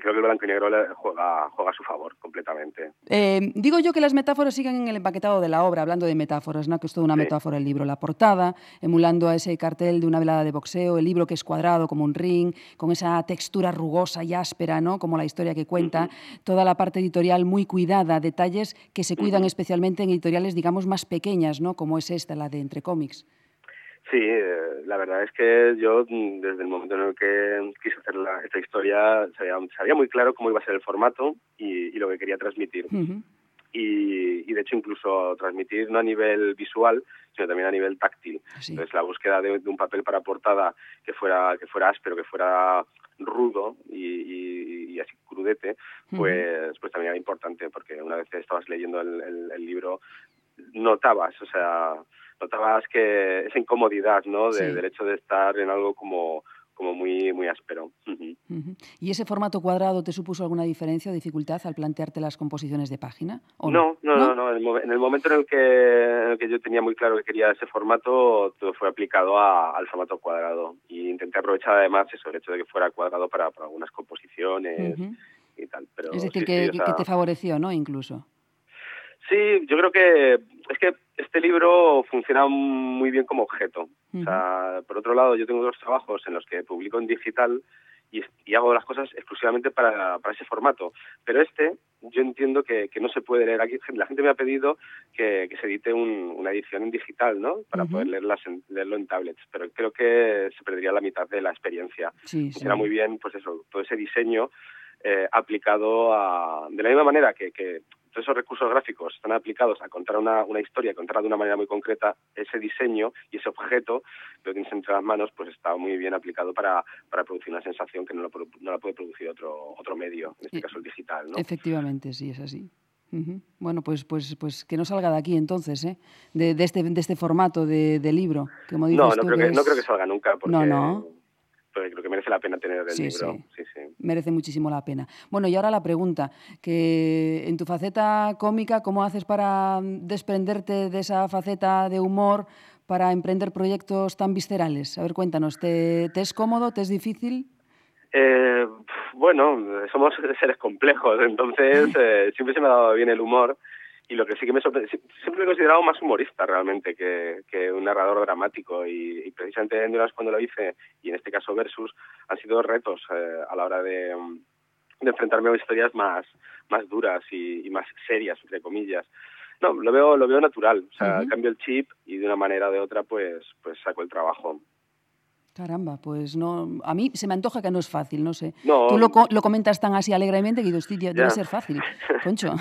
[SPEAKER 13] creo que el blanco y negro juega, juega a su favor completamente.
[SPEAKER 1] Eh, digo yo que las metáforas siguen en el empaquetado de la obra, hablando de metáforas, ¿no? que es toda una
[SPEAKER 13] Sí.
[SPEAKER 1] metáfora el libro. La portada, emulando a ese cartel de una velada de boxeo, el libro que es cuadrado como un ring, con esa textura rugosa y áspera, ¿no? como la historia que cuenta, toda la parte editorial muy cuidada, detalles que se cuidan especialmente en editoriales, digamos, más pequeñas, ¿no? como es esta, la de Entre Cómics.
[SPEAKER 13] Sí, eh, la verdad es que yo mm, desde el momento en el que quise hacer la- esta historia sabía, sabía muy claro cómo iba a ser el formato y, y lo que quería transmitir. Y, y, de hecho incluso transmitir no a nivel visual sino también a nivel táctil. Entonces la búsqueda de, de un papel para portada que fuera que fuera áspero que fuera rudo y, y- y así crudete pues pues también era importante porque una vez que estabas leyendo el, el- el libro notabas o sea notabas que esa incomodidad no de-
[SPEAKER 1] Sí.
[SPEAKER 13] del hecho de estar en algo como como muy muy áspero.
[SPEAKER 1] ¿Y ese formato cuadrado te supuso alguna diferencia o dificultad al plantearte las composiciones de página? ¿O
[SPEAKER 13] No, no, no, no. En, el, momen- en el momento en el, que, en el que yo tenía muy claro que quería ese formato, todo fue aplicado a- al formato cuadrado. Y intenté aprovechar además eso, el hecho de que fuera cuadrado para, para algunas composiciones y tal. Pero
[SPEAKER 1] Es decir,
[SPEAKER 13] sí,
[SPEAKER 1] que,
[SPEAKER 13] sí, o
[SPEAKER 1] que-
[SPEAKER 13] sea,
[SPEAKER 1] que te favoreció, ¿no? Incluso.
[SPEAKER 13] Sí, yo creo que es que este libro funciona muy bien como objeto. O sea, por otro lado, yo tengo dos trabajos en los que publico en digital y, y hago las cosas exclusivamente para, para ese formato. Pero este, yo entiendo que, que no se puede leer. Aquí la gente me ha pedido que, que se edite un- una edición en digital, ¿no? Para poder leerlas en- leerlo en tablets. Pero creo que se perdería la mitad de la experiencia.
[SPEAKER 1] Sí, sí.
[SPEAKER 13] Funciona muy bien, pues eso, todo ese diseño eh, aplicado a, de la misma manera que, que todos esos recursos gráficos están aplicados a contar una, una historia, contarla de una manera muy concreta, ese diseño y ese objeto que lo tienes entre las manos, pues está muy bien aplicado para, para producir una sensación que no, lo, no la puede producir otro, otro medio, en este
[SPEAKER 1] Eh,
[SPEAKER 13] caso el digital, ¿no?
[SPEAKER 1] Efectivamente, sí, es así. Bueno, pues, pues, pues que no salga de aquí entonces, ¿eh? De, de este, de este formato de, de libro, como dices
[SPEAKER 13] No, no
[SPEAKER 1] tú,
[SPEAKER 13] creo, que,
[SPEAKER 1] es-
[SPEAKER 13] no creo que salga nunca, porque,
[SPEAKER 1] No, no.
[SPEAKER 13] Porque creo que merece la pena tener el
[SPEAKER 1] Sí,
[SPEAKER 13] libro.
[SPEAKER 1] sí. Merece muchísimo la pena. Bueno, y ahora la pregunta, que en tu faceta cómica, ¿cómo haces para mm, desprenderte de esa faceta de humor para emprender proyectos tan viscerales? A ver, cuéntanos, ¿te, te es cómodo, te es difícil?
[SPEAKER 13] Eh, bueno, somos seres complejos, entonces eh, siempre se me ha dado bien el humor y lo que sí que me sorprende, sie- siempre me he considerado más humorista realmente que, que un narrador dramático y, y precisamente en Endurance cuando lo hice y en este caso Versus han sido retos eh, a la hora de, mm, de enfrentarme a historias más, más duras y, y más serias, entre comillas. No, lo veo, lo veo natural, o sea, cambio el chip y de una manera o de otra pues, pues saco el trabajo.
[SPEAKER 1] Caramba, pues no, a mí se me antoja que no es fácil, no sé.
[SPEAKER 13] No.
[SPEAKER 1] Tú lo, lo comentas tan así alegremente que digo, hostia, debe
[SPEAKER 13] Ya.
[SPEAKER 1] ser fácil, concho.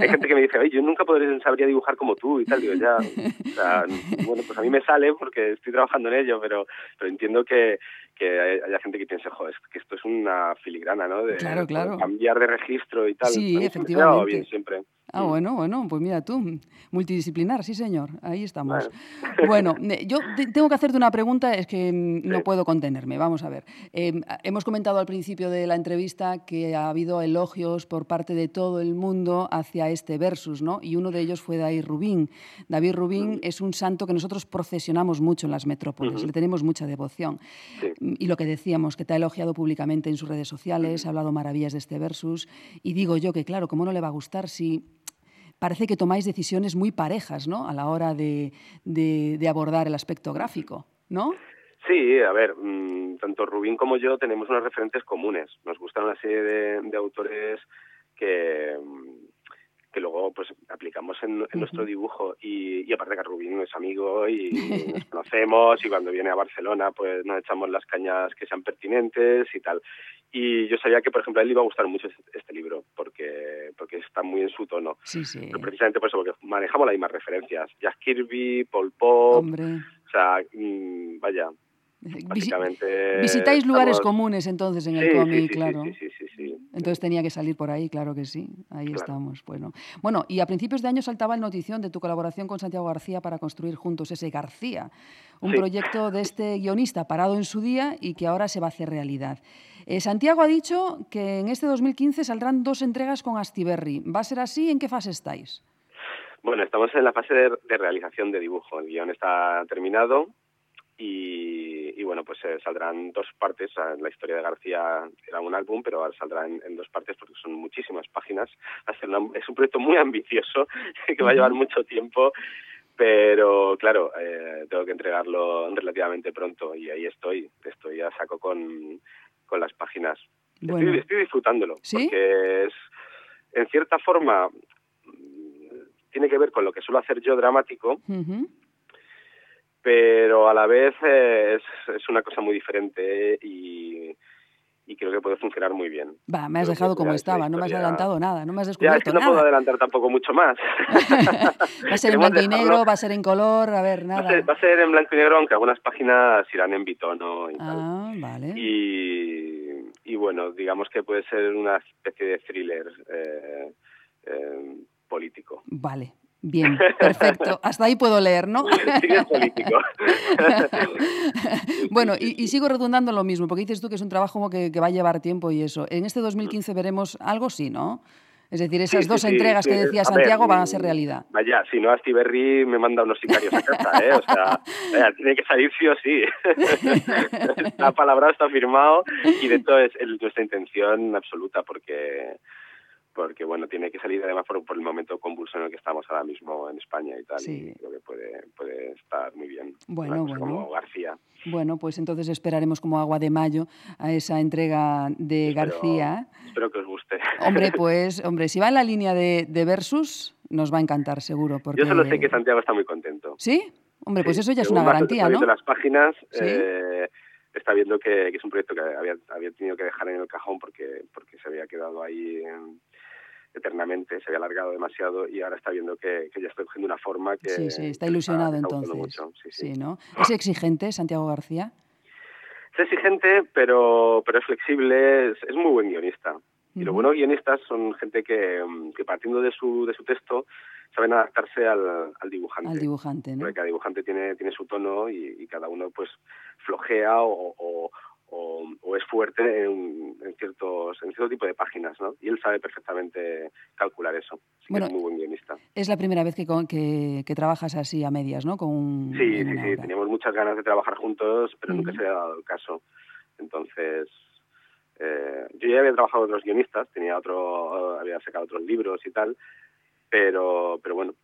[SPEAKER 13] Hay gente que me dice, oye, yo nunca podré, sabría dibujar como tú y tal. Digo, ya, o sea, bueno, pues a mí me sale porque estoy trabajando en ello, pero, pero entiendo que, que hay- haya gente que piense, joder, es que esto es una filigrana, ¿no? De
[SPEAKER 1] Claro, claro.
[SPEAKER 13] cambiar de registro y tal.
[SPEAKER 1] Sí,
[SPEAKER 13] dado
[SPEAKER 1] efectivamente.
[SPEAKER 13] bien siempre.
[SPEAKER 1] Ah, bueno, bueno, pues mira tú, multidisciplinar, sí señor, ahí estamos.
[SPEAKER 13] Bueno.
[SPEAKER 1] Bueno, me- yo te- tengo que hacerte una pregunta, es que mm, no puedo contenerme, vamos a ver. Eh, hemos comentado al principio de la entrevista que ha habido elogios por parte de todo el mundo hacia este versus, ¿no? Y uno de ellos fue David Rubín. David Rubín es un santo que nosotros procesionamos mucho en las metrópolis, le tenemos mucha devoción. Y lo que decíamos, que te ha elogiado públicamente en sus redes sociales, ha hablado maravillas de este versus, y digo yo que claro, ¿cómo no le va a gustar si parece que tomáis decisiones muy parejas, ¿no? A la hora de, abordar el aspecto gráfico, ¿no?
[SPEAKER 13] Sí, a ver, mm, tanto Rubín como yo tenemos unos referentes comunes. Nos gustan una serie de, de autores que, mm, que luego pues aplicamos en, en nuestro dibujo y, y aparte que Rubín es amigo y nos conocemos y cuando viene a Barcelona pues nos echamos las cañas que sean pertinentes y tal. Y yo sabía que, por ejemplo, a él le iba a gustar mucho este, libro porque porque está muy en su tono.
[SPEAKER 1] Sí, sí.
[SPEAKER 13] Pero precisamente por eso, porque manejamos las mismas referencias. Jack Kirby, Paul Pop,
[SPEAKER 1] Hombre.
[SPEAKER 13] o sea, mm, vaya, básicamente...
[SPEAKER 1] Visitáis lugares
[SPEAKER 13] estamos-
[SPEAKER 1] comunes entonces en el
[SPEAKER 13] Sí,
[SPEAKER 1] cómic,
[SPEAKER 13] sí, sí,
[SPEAKER 1] claro.
[SPEAKER 13] Sí, sí, sí.
[SPEAKER 1] Entonces tenía que salir por ahí, claro que sí. Ahí
[SPEAKER 13] Claro.
[SPEAKER 1] estamos. Bueno. bueno, y a principios de año saltaba el notición de tu colaboración con Santiago García para construir juntos ese García, un
[SPEAKER 13] Sí.
[SPEAKER 1] proyecto de este guionista parado en su día y que ahora se va a hacer realidad. Eh, Santiago ha dicho que en este 2015 saldrán dos entregas con Astiberri. ¿Va a ser así? ¿En qué fase estáis?
[SPEAKER 13] Bueno, estamos en la fase de, de realización de dibujo. El guion está terminado y, y bueno, pues eh, saldrán dos partes. Ah, La historia de García era un álbum, pero ahora saldrá en, en dos partes porque son muchísimas páginas. Una- es un proyecto muy ambicioso que va a llevar mucho tiempo, pero claro, eh, tengo que entregarlo relativamente pronto y ahí estoy. Estoy a saco con, con las páginas.
[SPEAKER 1] Bueno.
[SPEAKER 13] Estoy, estoy disfrutándolo
[SPEAKER 1] ¿Sí?
[SPEAKER 13] porque es, en cierta forma, mm, tiene que ver con lo que suelo hacer yo dramático,
[SPEAKER 1] Ujú.
[SPEAKER 13] Pero a la vez eh, es, es una cosa muy diferente y, y creo que puede funcionar muy bien.
[SPEAKER 1] Va, me has
[SPEAKER 13] Creo
[SPEAKER 1] dejado como estaba, no me has adelantado nada, no me has
[SPEAKER 13] Ya, es
[SPEAKER 1] descubierto
[SPEAKER 13] que no puedo adelantar tampoco mucho más.
[SPEAKER 1] Va a ser en blanco y
[SPEAKER 13] dejarlo-
[SPEAKER 1] negro, va a ser en color, a ver,
[SPEAKER 13] Va a,
[SPEAKER 1] nada.
[SPEAKER 13] ser, va a ser en blanco y negro, aunque algunas páginas irán en bitono y tal.
[SPEAKER 1] Ah, vale.
[SPEAKER 13] Y, y bueno, digamos que puede ser una especie de thriller eh, eh, político.
[SPEAKER 1] Vale, bien, perfecto. Hasta ahí puedo leer, ¿no?
[SPEAKER 13] Thriller político.
[SPEAKER 1] bueno, y, y sigo redundando lo mismo, porque dices tú que es un trabajo que, que va a llevar tiempo y eso. En este 2015 veremos algo, sí, ¿no? Es decir, esas
[SPEAKER 13] Sí, sí,
[SPEAKER 1] dos
[SPEAKER 13] sí,
[SPEAKER 1] entregas
[SPEAKER 13] sí.
[SPEAKER 1] que decía Santiago
[SPEAKER 13] ver,
[SPEAKER 1] van a ser
[SPEAKER 13] mm,
[SPEAKER 1] realidad.
[SPEAKER 13] Vaya, si no, Astiberri me manda unos sicarios a casa, ¿eh? O sea, vaya, tiene que salir sí o sí. está palabrado, está firmado y de hecho es, es nuestra intención absoluta porque porque bueno, tiene que salir además por, por el momento convulso en el que estamos ahora mismo en España y tal,
[SPEAKER 1] Sí.
[SPEAKER 13] y creo que puede, puede estar muy bien.
[SPEAKER 1] Bueno,
[SPEAKER 13] cosa
[SPEAKER 1] bueno.
[SPEAKER 13] Como García.
[SPEAKER 1] Bueno, pues entonces esperaremos como agua de mayo a esa entrega de
[SPEAKER 13] Espero-
[SPEAKER 1] García.
[SPEAKER 13] Espero que os guste.
[SPEAKER 1] Hombre, pues, hombre, si va en la línea de, de Versus, nos va a encantar seguro. Porque...
[SPEAKER 13] Yo solo sé que Santiago está muy contento.
[SPEAKER 1] ¿Sí? Hombre, pues
[SPEAKER 13] Sí,
[SPEAKER 1] eso ya es una garantía, ¿no?
[SPEAKER 13] las páginas,
[SPEAKER 1] Sí.
[SPEAKER 13] eh, está viendo que, que es un proyecto que había, había tenido que dejar en el cajón porque, porque se había quedado ahí eternamente, se había alargado demasiado y ahora está viendo que, que ya está cogiendo una forma que...
[SPEAKER 1] Sí, sí, está ilusionado
[SPEAKER 13] está
[SPEAKER 1] entonces.
[SPEAKER 13] mucho. Sí, sí.
[SPEAKER 1] Sí, ¿no? ¿Es exigente Santiago García?
[SPEAKER 13] Es exigente, pero, pero es flexible, es, es muy buen guionista. Y los buenos guionistas son gente que, que partiendo de su, de su texto saben adaptarse al, al dibujante.
[SPEAKER 1] Al dibujante, ¿no?
[SPEAKER 13] Porque cada dibujante tiene, tiene su tono y, y cada uno pues flojea o, o, o- o es fuerte en, en ciertos en cierto tipo de páginas, ¿no? Y él sabe perfectamente calcular eso. Así que
[SPEAKER 1] Bueno,
[SPEAKER 13] es muy buen guionista.
[SPEAKER 1] Es la primera vez que, con- que, que trabajas así a medias, ¿no? Con un,
[SPEAKER 13] Sí, sí, sí, teníamos muchas ganas de trabajar juntos, pero nunca se había dado el caso. Entonces, eh, yo ya había trabajado con otros guionistas, tenía otro, había sacado otros libros y tal, pero, pero bueno,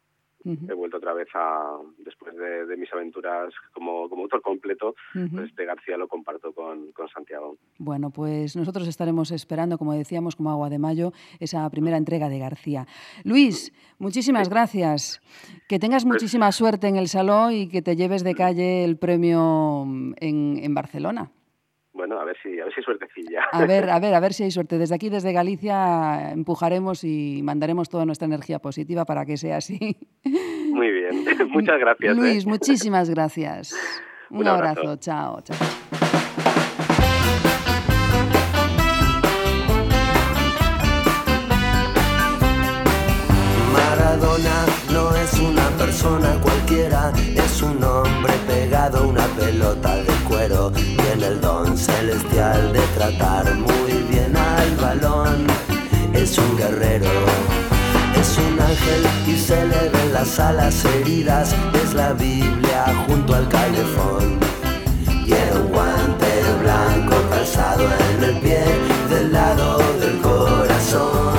[SPEAKER 13] He vuelto otra vez a, después de, de mis aventuras como, como autor completo,
[SPEAKER 1] Ujú.
[SPEAKER 13] pues este García lo comparto con, con Santiago.
[SPEAKER 1] Bueno, pues nosotros estaremos esperando, como decíamos, como agua de mayo, esa primera entrega de García. Luis, muchísimas gracias. Que tengas muchísima suerte en el salón y que te lleves de calle el premio mm, en, en Barcelona.
[SPEAKER 13] Bueno, a ver si, a ver si suertecilla.
[SPEAKER 1] A ver, a ver, a ver si hay suerte. Desde aquí, desde Galicia, empujaremos y mandaremos toda nuestra energía positiva para que sea así.
[SPEAKER 13] Muy bien, muchas gracias. ¿eh?
[SPEAKER 1] Luis, muchísimas gracias. Un,
[SPEAKER 13] Un abrazo.
[SPEAKER 1] abrazo. Chao, chao.
[SPEAKER 14] Maradona no es una persona cualquiera, es un hombre pegado a una pelota de Tiene el don celestial de tratar muy bien al balón. Es un guerrero, es un ángel y se le ven las alas heridas. Es la Biblia junto al calefón. Tiene un guante blanco calzado en el pie del lado del corazón.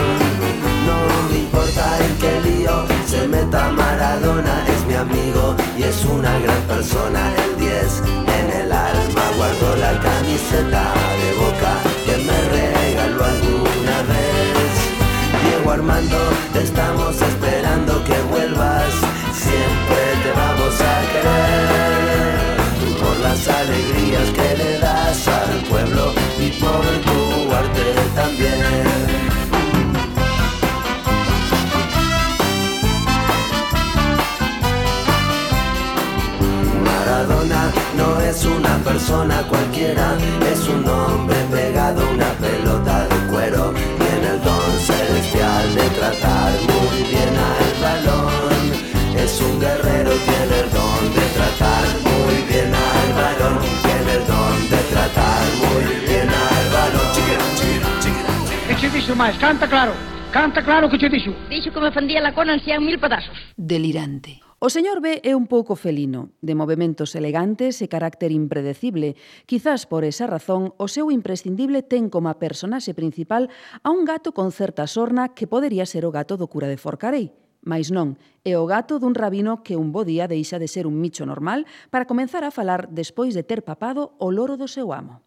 [SPEAKER 14] No me importa en qué lío se meta Maradona, es mi amigo y es una gran persona. De boca que me regaló alguna vez. Diego Armando, te estamos esperando que vuelvas, siempre te vamos a querer. Por las alegrías que le das al pueblo y por tu arte también. Es una persona cualquiera, es un hombre pegado a una pelota de cuero. Tiene el don celestial de tratar muy bien al balón. Es un guerrero, tiene el don de tratar muy bien al balón. Tiene el don de tratar muy bien al balón.
[SPEAKER 8] Que che dixo máis? Canta claro. Canta claro que che dixo.
[SPEAKER 15] Dixo que me fendía la cona en 100 mil pedazos.
[SPEAKER 1] Delirante. O señor B é un pouco felino, de movimentos elegantes e carácter impredecible. Quizás por esa razón, o seu imprescindible ten como a personaxe principal a un gato con certa sorna que podería ser o gato do cura de Forcarei. Mais non, é o gato dun rabino que un bo día deixa de ser un micho normal para comenzar a falar despois de ter papado o loro do seu amo.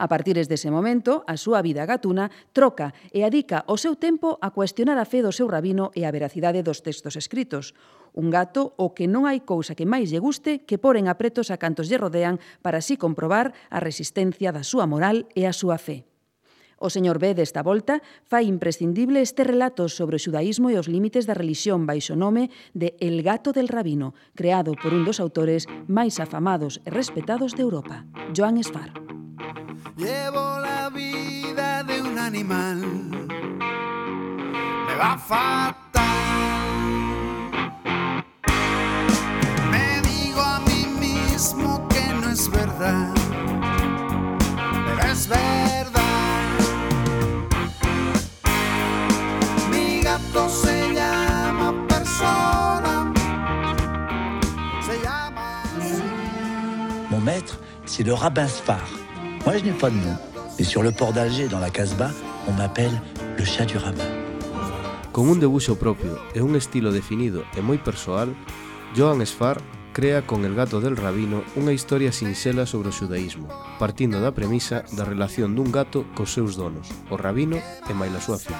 [SPEAKER 1] A partir dese momento, a súa vida gatuna troca e adica o seu tempo a cuestionar a fe do seu rabino e a veracidade dos textos escritos. Un gato o que non hai cousa que máis lle guste que poren apretos a cantos lle rodean para así comprobar a resistencia da súa moral e a súa fe. O señor B desta volta fai imprescindible este relato sobre o xudaísmo e os límites da relixión baixo nome de El gato del rabino, creado por un dos autores máis afamados e respetados de Europa, Joan Sfar.
[SPEAKER 16] Llevo la vida de un animal. Me va fatal. Me digo a mí mismo que no es verdad. Es verdad. Mi gato se llama persona. Se llama.
[SPEAKER 17] Mon maître, c'est le Sfar. Moi, je n'ai pas de nom. Et sur le port d'Alger, dans la Casbah, on m'appelle le chat du rabbin.
[SPEAKER 5] Con un debuxo propio e un estilo definido e moi persoal, Joan Sfar crea con El gato del rabino unha historia sinxela sobre o xudaísmo, partindo da premisa da relación dun gato cos seus donos, o rabino e máis a súa filla.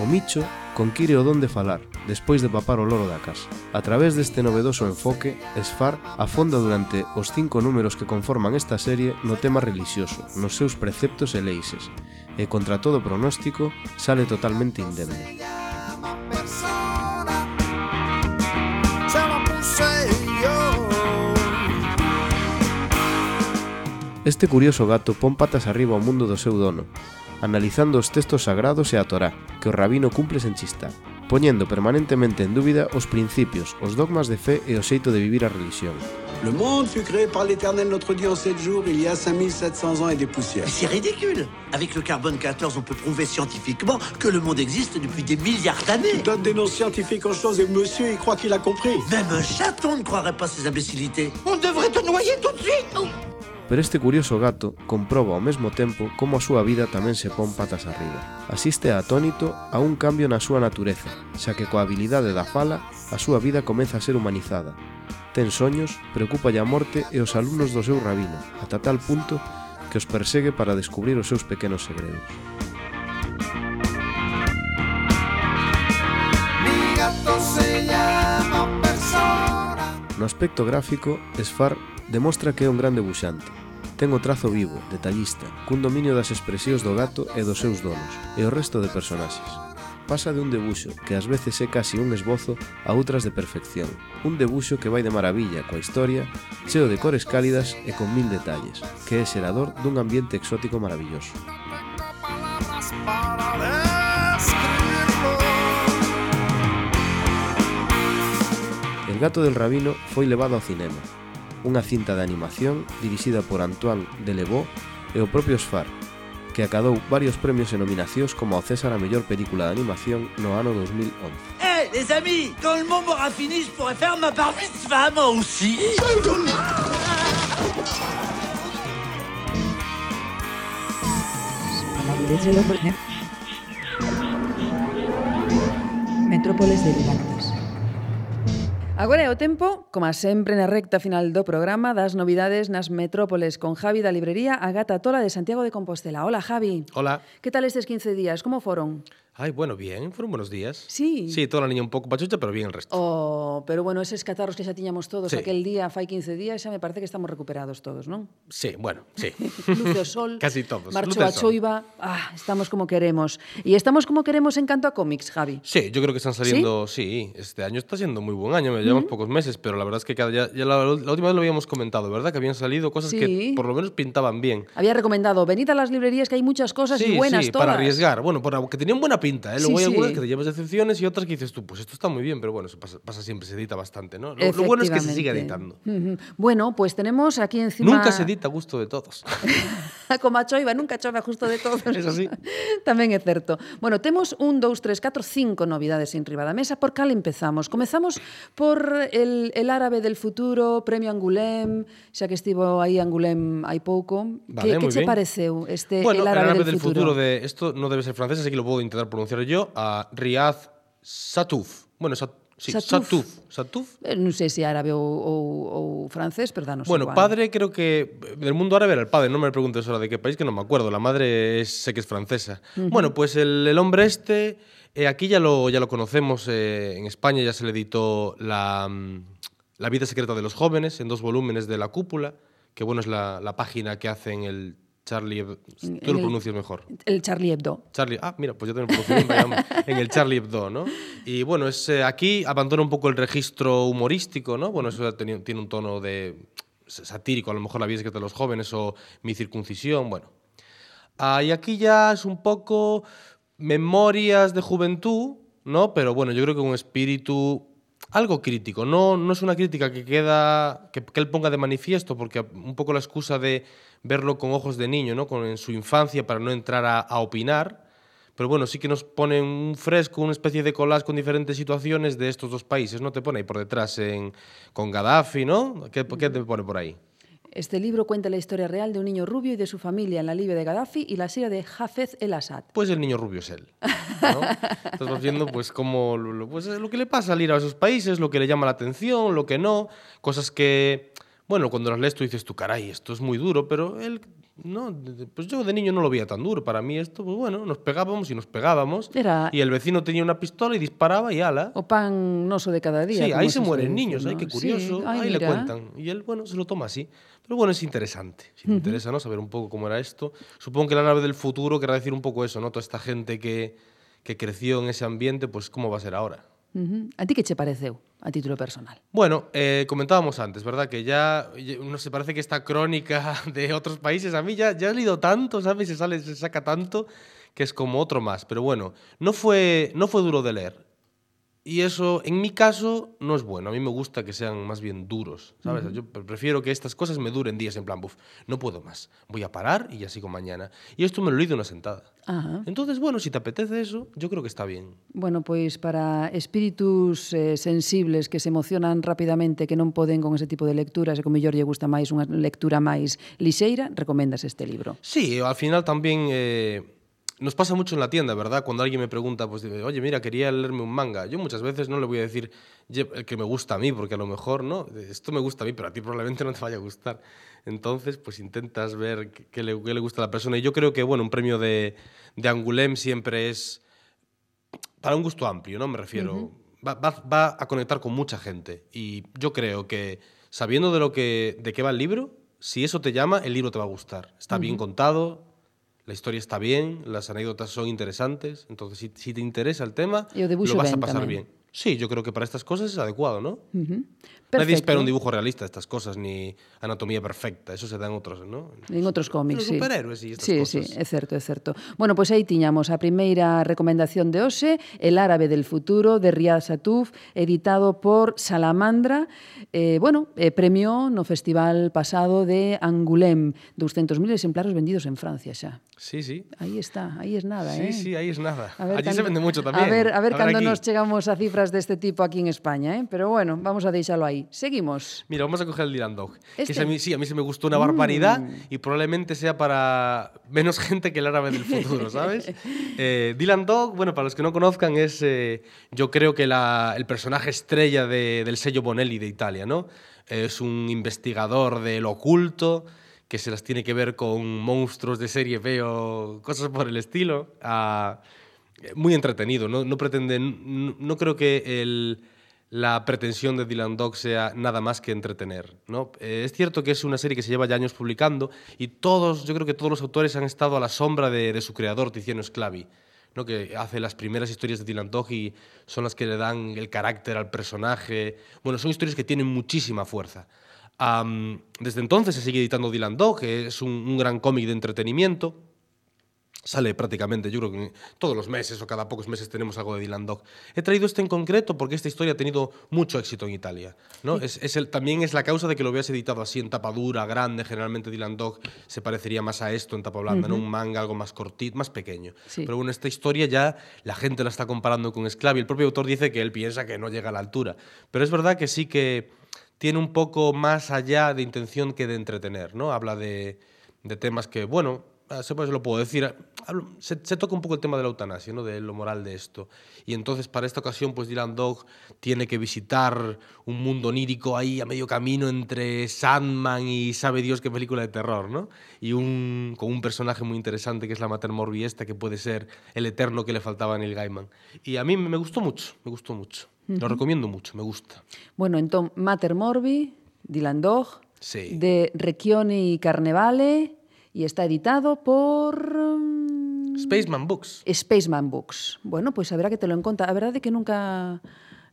[SPEAKER 5] O Micho conquire o don de falar, despois de papar o loro da casa. A través deste novedoso enfoque, Esfar afonda durante os cinco números que conforman esta serie no tema religioso, nos seus preceptos e leixes, e contra todo pronóstico, sale totalmente indemne. Este curioso gato pon patas arriba ao mundo do seu dono, analizando os textos sagrados e a Torá, que o rabino cumpre sen chistar, poñendo permanentemente en dúbida os principios, os dogmas de fe e o xeito de vivir a religión.
[SPEAKER 18] Le monde fut créé par l'Éternel notre Dieu en sept jours, il y a 5700 ans et des poussières.
[SPEAKER 17] Mais c'est ridicule Avec le carbone 14, on peut prouver scientifiquement que le monde existe depuis des milliards d'années
[SPEAKER 18] Donne des noms scientifiques aux choses et monsieur, il croit qu'il a compris.
[SPEAKER 17] Même un chaton ne croirait pas ces imbécilités On devrait te noyer tout de suite
[SPEAKER 5] Pero este curioso gato comproba ao mesmo tempo como a súa vida tamén se pon patas arriba. Asiste atónito a un cambio na súa natureza, xa que coa habilidade da fala, a súa vida comeza a ser humanizada. Ten soños, preocupa a morte e os alumnos do seu rabino, ata tal punto que os persegue para descubrir os seus pequenos segredos.
[SPEAKER 16] Mi gato se llama persona.
[SPEAKER 5] No aspecto gráfico, Sfar Demostra que é un gran debuxante. Ten o trazo vivo, detallista, cun dominio das expresións do gato e dos seus donos, e o resto de personaxes. Pasa de un debuxo que ás veces é casi un esbozo a outras de perfección. Un debuxo que vai de maravilla coa historia, cheo de cores cálidas e con mil detalles, que é xerador dun ambiente exótico maravilloso. El gato del rabino foi levado ao cinema, unha cinta de animación dirixida por Antoine Delevaux e o propio Sfar, que acadou varios premios e nominacións como ao César a mellor película de animación no ano 2011.
[SPEAKER 17] Hé, les amis Quand le monde m'aura fini, je pourrais faire ma bar mitzvah, moi aussi
[SPEAKER 19] Metrópoles delirantes.
[SPEAKER 1] Agora é o tempo, como sempre na recta final do programa, das novidades nas metrópoles con Javi da librería Agata Tola de Santiago de Compostela. Hola, Javi.
[SPEAKER 20] Hola.
[SPEAKER 1] Que tal estes 15 días? Como foron?
[SPEAKER 20] Ay, bueno, bien, fueron buenos días.
[SPEAKER 1] Sí.
[SPEAKER 20] Sí, toda la niña un pouco pachucha, pero bien el resto.
[SPEAKER 1] Oh, pero bueno, eses catarros que xa tiñamos todos
[SPEAKER 20] Sí.
[SPEAKER 1] aquel día, fai 15 días, xa me parece que estamos recuperados todos, non?
[SPEAKER 20] Sí, bueno, sí.
[SPEAKER 1] Luce o sol,
[SPEAKER 20] Casi todos.
[SPEAKER 1] marcho a choiva, ah, estamos como queremos. E estamos como queremos en canto a cómics, Javi.
[SPEAKER 20] Sí, yo creo que están saliendo, sí, este año está siendo muy buen año, me llevamos pocos meses, pero la verdad es que cada, ya, ya la, la última vez lo habíamos comentado, ¿verdad? Que habían salido cosas
[SPEAKER 1] Sí.
[SPEAKER 20] que por lo menos pintaban bien.
[SPEAKER 1] Había recomendado, venid a las librerías que hay muchas cosas y buenas
[SPEAKER 20] sí,
[SPEAKER 1] todas.
[SPEAKER 20] para arriesgar. Bueno, para, que tenían buena pinta, ¿eh? Luego
[SPEAKER 1] Sí,
[SPEAKER 20] hay algunas
[SPEAKER 1] sí.
[SPEAKER 20] que te llevas decepciones y otras que dices tú, pues esto está muy bien, pero bueno, eso pasa, pasa siempre, se edita bastante, ¿no? Lo, lo bueno es que se sigue editando.
[SPEAKER 1] Ujú. Bueno, pues tenemos aquí encima...
[SPEAKER 20] Nunca se edita a gusto de todos.
[SPEAKER 1] Como a choiva, nunca chove a justo de todos.
[SPEAKER 20] Es así.
[SPEAKER 1] Tamén é certo. Bueno, temos un, dous, tres, catro, cinco novidades en riba da mesa. Por cal empezamos? Comezamos por el, el árabe del futuro, Premio Angulem, xa que estivo aí Angulem hai pouco.
[SPEAKER 20] Vale,
[SPEAKER 1] que, que che
[SPEAKER 20] bien.
[SPEAKER 1] pareceu este
[SPEAKER 20] Bueno,
[SPEAKER 1] el árabe,
[SPEAKER 20] árabe
[SPEAKER 1] del, futuro?
[SPEAKER 20] de esto no debe ser francés, así que lo puedo intentar pronunciar yo. A Riyad Satuf. Bueno, Sat sí,
[SPEAKER 1] Satuf.
[SPEAKER 20] Satuf. Satuf.
[SPEAKER 1] Eh, non sei se árabe ou, ou, ou francés, pero danos
[SPEAKER 20] Bueno,
[SPEAKER 1] igual.
[SPEAKER 20] padre creo que del mundo árabe era el padre, no me preguntes ahora de qué país, que no me acuerdo. La madre es- sé que es francesa. Bueno, pues el, el hombre este, eh, aquí ya lo, ya lo conocemos, eh, en España ya se le editó la, mm, la vida secreta de los jóvenes en dos volúmenes de La Cúpula, que bueno, es la, la página que hacen el Charlie Hebdo.
[SPEAKER 1] En-
[SPEAKER 20] Tú
[SPEAKER 1] en
[SPEAKER 20] lo
[SPEAKER 1] el-
[SPEAKER 20] pronuncias mejor.
[SPEAKER 1] El Charlie Hebdo.
[SPEAKER 20] Charlie, ah, mira, pues yo también pronuncio en el Charlie Hebdo, ¿no? Y bueno, es, eh, aquí abandona un poco el registro humorístico, ¿no? Bueno, eso tiene, tiene un tono de satírico, a lo mejor la vida secreta de los jóvenes o mi circuncisión, bueno. Ah, y aquí ya es un poco memorias de juventud, ¿no? Pero bueno, yo creo que un espíritu algo crítico. No, no es una crítica que queda que, él ponga de manifiesto, porque un poco la excusa de verlo con ojos de niño, ¿no? Con, en su infancia para no entrar a, opinar. Pero bueno, sí que nos pone un fresco, una especie de collage con diferentes situaciones de estos dos países, ¿no? Te pone ahí por detrás con Gaddafi, ¿no? ¿Qué, qué te pone por ahí?
[SPEAKER 1] Este libro cuenta la historia real de un niño rubio y de su familia en la Libia de Gaddafi y la Siria de Hafez el-Assad.
[SPEAKER 20] Pues el niño rubio es él. ¿no? Vas viendo pues cómo pues, lo que le pasa al ir a esos países, lo que le llama la atención, lo que no, cosas que, bueno, cuando las lees tú dices tú, caray, esto es muy duro, pero él, no, pues yo de niño no lo veía tan duro. Para mí esto, pues bueno, nos pegábamos y nos pegábamos.
[SPEAKER 1] Era-
[SPEAKER 20] Y el vecino tenía una pistola y disparaba y ala.
[SPEAKER 1] O pan noso de cada día.
[SPEAKER 20] Sí, ahí se mueren
[SPEAKER 1] decir,
[SPEAKER 20] niños, ay,
[SPEAKER 1] ¿no?
[SPEAKER 20] qué
[SPEAKER 1] Sí,
[SPEAKER 20] curioso.
[SPEAKER 1] ay,
[SPEAKER 20] ahí le cuentan. Y él, bueno, se lo toma así. Pero bueno, es interesante. Si te
[SPEAKER 1] Ujú.
[SPEAKER 20] interesa, ¿no? Saber un poco cómo era esto. Supongo que la nave del futuro querrá decir un poco eso, ¿no? Toda esta gente que, que creció en ese ambiente, pues cómo va a ser ahora.
[SPEAKER 1] Uh -huh. A ti que che pareceu a título personal?
[SPEAKER 20] Bueno, eh, comentábamos antes, ¿verdad? Que ya no se parece que esta crónica de otros países a mí ya, ya he leído tanto, ¿sabes? Se sale, se saca tanto que es como otro más. Pero bueno, no fue, no fue duro de leer. Y eso, en mi caso, no es bueno. A mí me gusta que sean más bien duros, ¿sabes?
[SPEAKER 1] Uh
[SPEAKER 20] -huh. Yo prefiero que estas cosas me duren días en plan, buf, no puedo más. Voy a parar y ya sigo mañana. Y esto me lo he leído una sentada.
[SPEAKER 1] Ajá.
[SPEAKER 20] Entonces, bueno, si te apetece eso, yo creo que está bien.
[SPEAKER 1] Bueno, pois para espíritus eh, sensibles que se emocionan rapidamente, que non poden con ese tipo de lecturas, e que mellor lle gusta máis unha lectura máis lixeira, recomendas este libro.
[SPEAKER 20] Sí, al final tamén... Eh, nos pasa mucho en la tienda, ¿verdad? Cuando alguien me pregunta, pues, oye, mira, quería leerme un manga. Yo muchas veces no le voy a decir "Ye- el que me gusta a mí, porque a lo mejor, ¿no? Esto me gusta a mí, pero a ti probablemente no te vaya a gustar. Entonces, pues intentas ver qué, le, qué le gusta a la persona. Y yo creo que, bueno, un premio de, de Angoulême siempre es para un gusto amplio, ¿no? Me refiero. Va, va- va a conectar con mucha gente. Y yo creo que, sabiendo de lo que, de qué va el libro, si eso te llama, el libro te va a gustar. Está bien contado, la historia está bien, las anécdotas son interesantes. Entonces, si, si te interesa el tema, lo vas a pasar bien. Sí, yo creo que para estas cosas es adecuado, ¿no?
[SPEAKER 1] Perfecto.
[SPEAKER 20] Nadie espera un dibujo realista estas cosas, ni anatomía perfecta. Eso se dan outros, ¿no?
[SPEAKER 1] En outros cómics, sí.
[SPEAKER 20] superhéroes y estas
[SPEAKER 1] sí,
[SPEAKER 20] cosas.
[SPEAKER 1] Sí, é certo, é certo. Bueno, pois pues aí tiñamos a primeira recomendación de hoxe, El árabe del futuro, de Riyad Satuf, editado por Salamandra. Eh, bueno, eh, premio no festival pasado de Angoulême, 200.000 exemplares vendidos en Francia xa.
[SPEAKER 20] Sí, sí.
[SPEAKER 1] Aí está, aí es nada,
[SPEAKER 20] sí,
[SPEAKER 1] eh?
[SPEAKER 20] Sí, sí, aí es nada.
[SPEAKER 1] A ver,
[SPEAKER 20] Allí
[SPEAKER 1] cando, se
[SPEAKER 20] vende mucho tamén.
[SPEAKER 1] A ver, a ver, a ver cando
[SPEAKER 20] aquí.
[SPEAKER 1] nos chegamos a cifras deste tipo aquí en España, eh? Pero bueno, vamos a deixalo aí. Seguimos.
[SPEAKER 20] Mira, vamos a coger el Dylan Dog. Que
[SPEAKER 1] Este-
[SPEAKER 20] ese a mí, sí, a mí se me gustó una barbaridad
[SPEAKER 1] Mm.
[SPEAKER 20] y probablemente sea para menos gente que el árabe del futuro, ¿sabes? Eh, Dylan Dog, bueno, para los que no conozcan, es eh, yo creo que la- el personaje estrella de- del sello Bonelli de Italia, ¿no? Es un investigador del oculto que se las tiene que ver con monstruos de serie B o cosas por el estilo. Ah, muy entretenido, no, no pretende, no, no creo que el, la pretensión de Dylan Dog sea nada más que entretener. ¿no? Eh, es cierto que es una serie que se lleva ya años publicando y todos, yo creo que todos los autores han estado a la sombra de, su creador, Tiziano Sclavi, ¿no? que hace las primeras historias de Dylan Dog y son las que le dan el carácter al personaje. Bueno, son historias que tienen muchísima fuerza. Desde entonces se sigue editando Dylan Dog, que es un gran cómic de entretenimiento. Sale prácticamente, yo creo que todos los meses o cada pocos meses tenemos algo de Dylan Dog. He traído este en concreto porque esta historia ha tenido mucho éxito en Italia. ¿no? Es, es el, también es la causa de que lo veas editado así en tapa dura, grande. Generalmente Dylan Dog se parecería más a esto en tapa blanda, ¿no?
[SPEAKER 1] Ujú.
[SPEAKER 20] un manga algo más cortito, más pequeño.
[SPEAKER 1] Sí.
[SPEAKER 20] Pero bueno, esta historia ya la gente la está comparando con Sclavi. El propio autor dice que él piensa que no llega a la altura. Pero es verdad que sí que tiene un poco más allá de intención que de entretener. ¿no? Habla de, de temas que, bueno, pues, lo puedo decir, hablo- se, se toca un poco el tema de la eutanasia, ¿no? de lo moral de esto. Y entonces para esta ocasión, pues Dylan Dog tiene que visitar un mundo onírico ahí a medio camino entre Sandman y sabe Dios qué película de terror, ¿no? Y un, con un personaje muy interesante que es la Mater Morbi esta, que puede ser el eterno que le faltaba a Neil Gaiman. Y a mí me gustó mucho, me gustó mucho. Lo
[SPEAKER 1] Ujú.
[SPEAKER 20] recomiendo mucho, me gusta.
[SPEAKER 1] Bueno, entón, Mater Morbi, Dylan Dog,
[SPEAKER 20] Sí.
[SPEAKER 1] de Recchioni y Carnevale, y está editado por... mm,
[SPEAKER 20] Spaceman Books.
[SPEAKER 1] Spaceman Books. Bueno, pois haberá que te lo en conta. A verdade é que nunca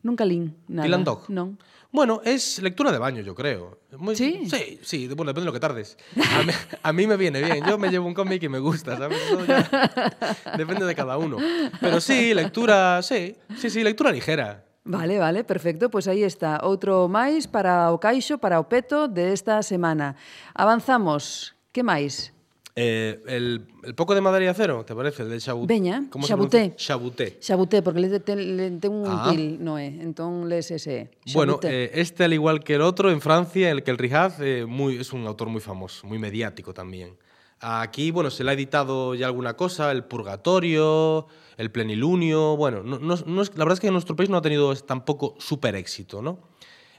[SPEAKER 1] nunca lín nada.
[SPEAKER 20] Dylan Dog.
[SPEAKER 1] Non.
[SPEAKER 20] Bueno, es lectura de baño, yo creo. Muy-
[SPEAKER 1] ¿Sí?
[SPEAKER 20] Sí, sí, de- bueno, depende de lo que tardes. A mí, a mí me viene bien. Yo me llevo un cómic y me gusta, ¿sabes? Eso ya depende de cada uno. Pero sí, lectura, sí, sí, sí, lectura ligera.
[SPEAKER 1] Vale, vale, perfecto. Pois aí está. Outro máis para o caixo, para o peto desta semana. Avanzamos. Que máis?
[SPEAKER 20] Eh, el, el poco de madera y acero, ¿te parece? El de Chabut.
[SPEAKER 1] Veña,
[SPEAKER 20] ¿Cómo se
[SPEAKER 1] Chabuté.
[SPEAKER 20] pronuncia? Chabuté.
[SPEAKER 1] Xabuté, porque le ten, le ten un
[SPEAKER 20] Ah.
[SPEAKER 1] til, no é? Entón les ese.
[SPEAKER 20] Bueno,
[SPEAKER 1] Xabuté.
[SPEAKER 20] eh, este, al igual que el otro, en Francia, el que el Rijaz, eh, muy, es un autor muy famoso, muy mediático también. Aquí, bueno, se le ha editado ya alguna cosa, El Purgatorio, El Plenilunio. Bueno, no, no- no es- la verdad es que en nuestro país no ha tenido tampoco súper éxito, ¿no?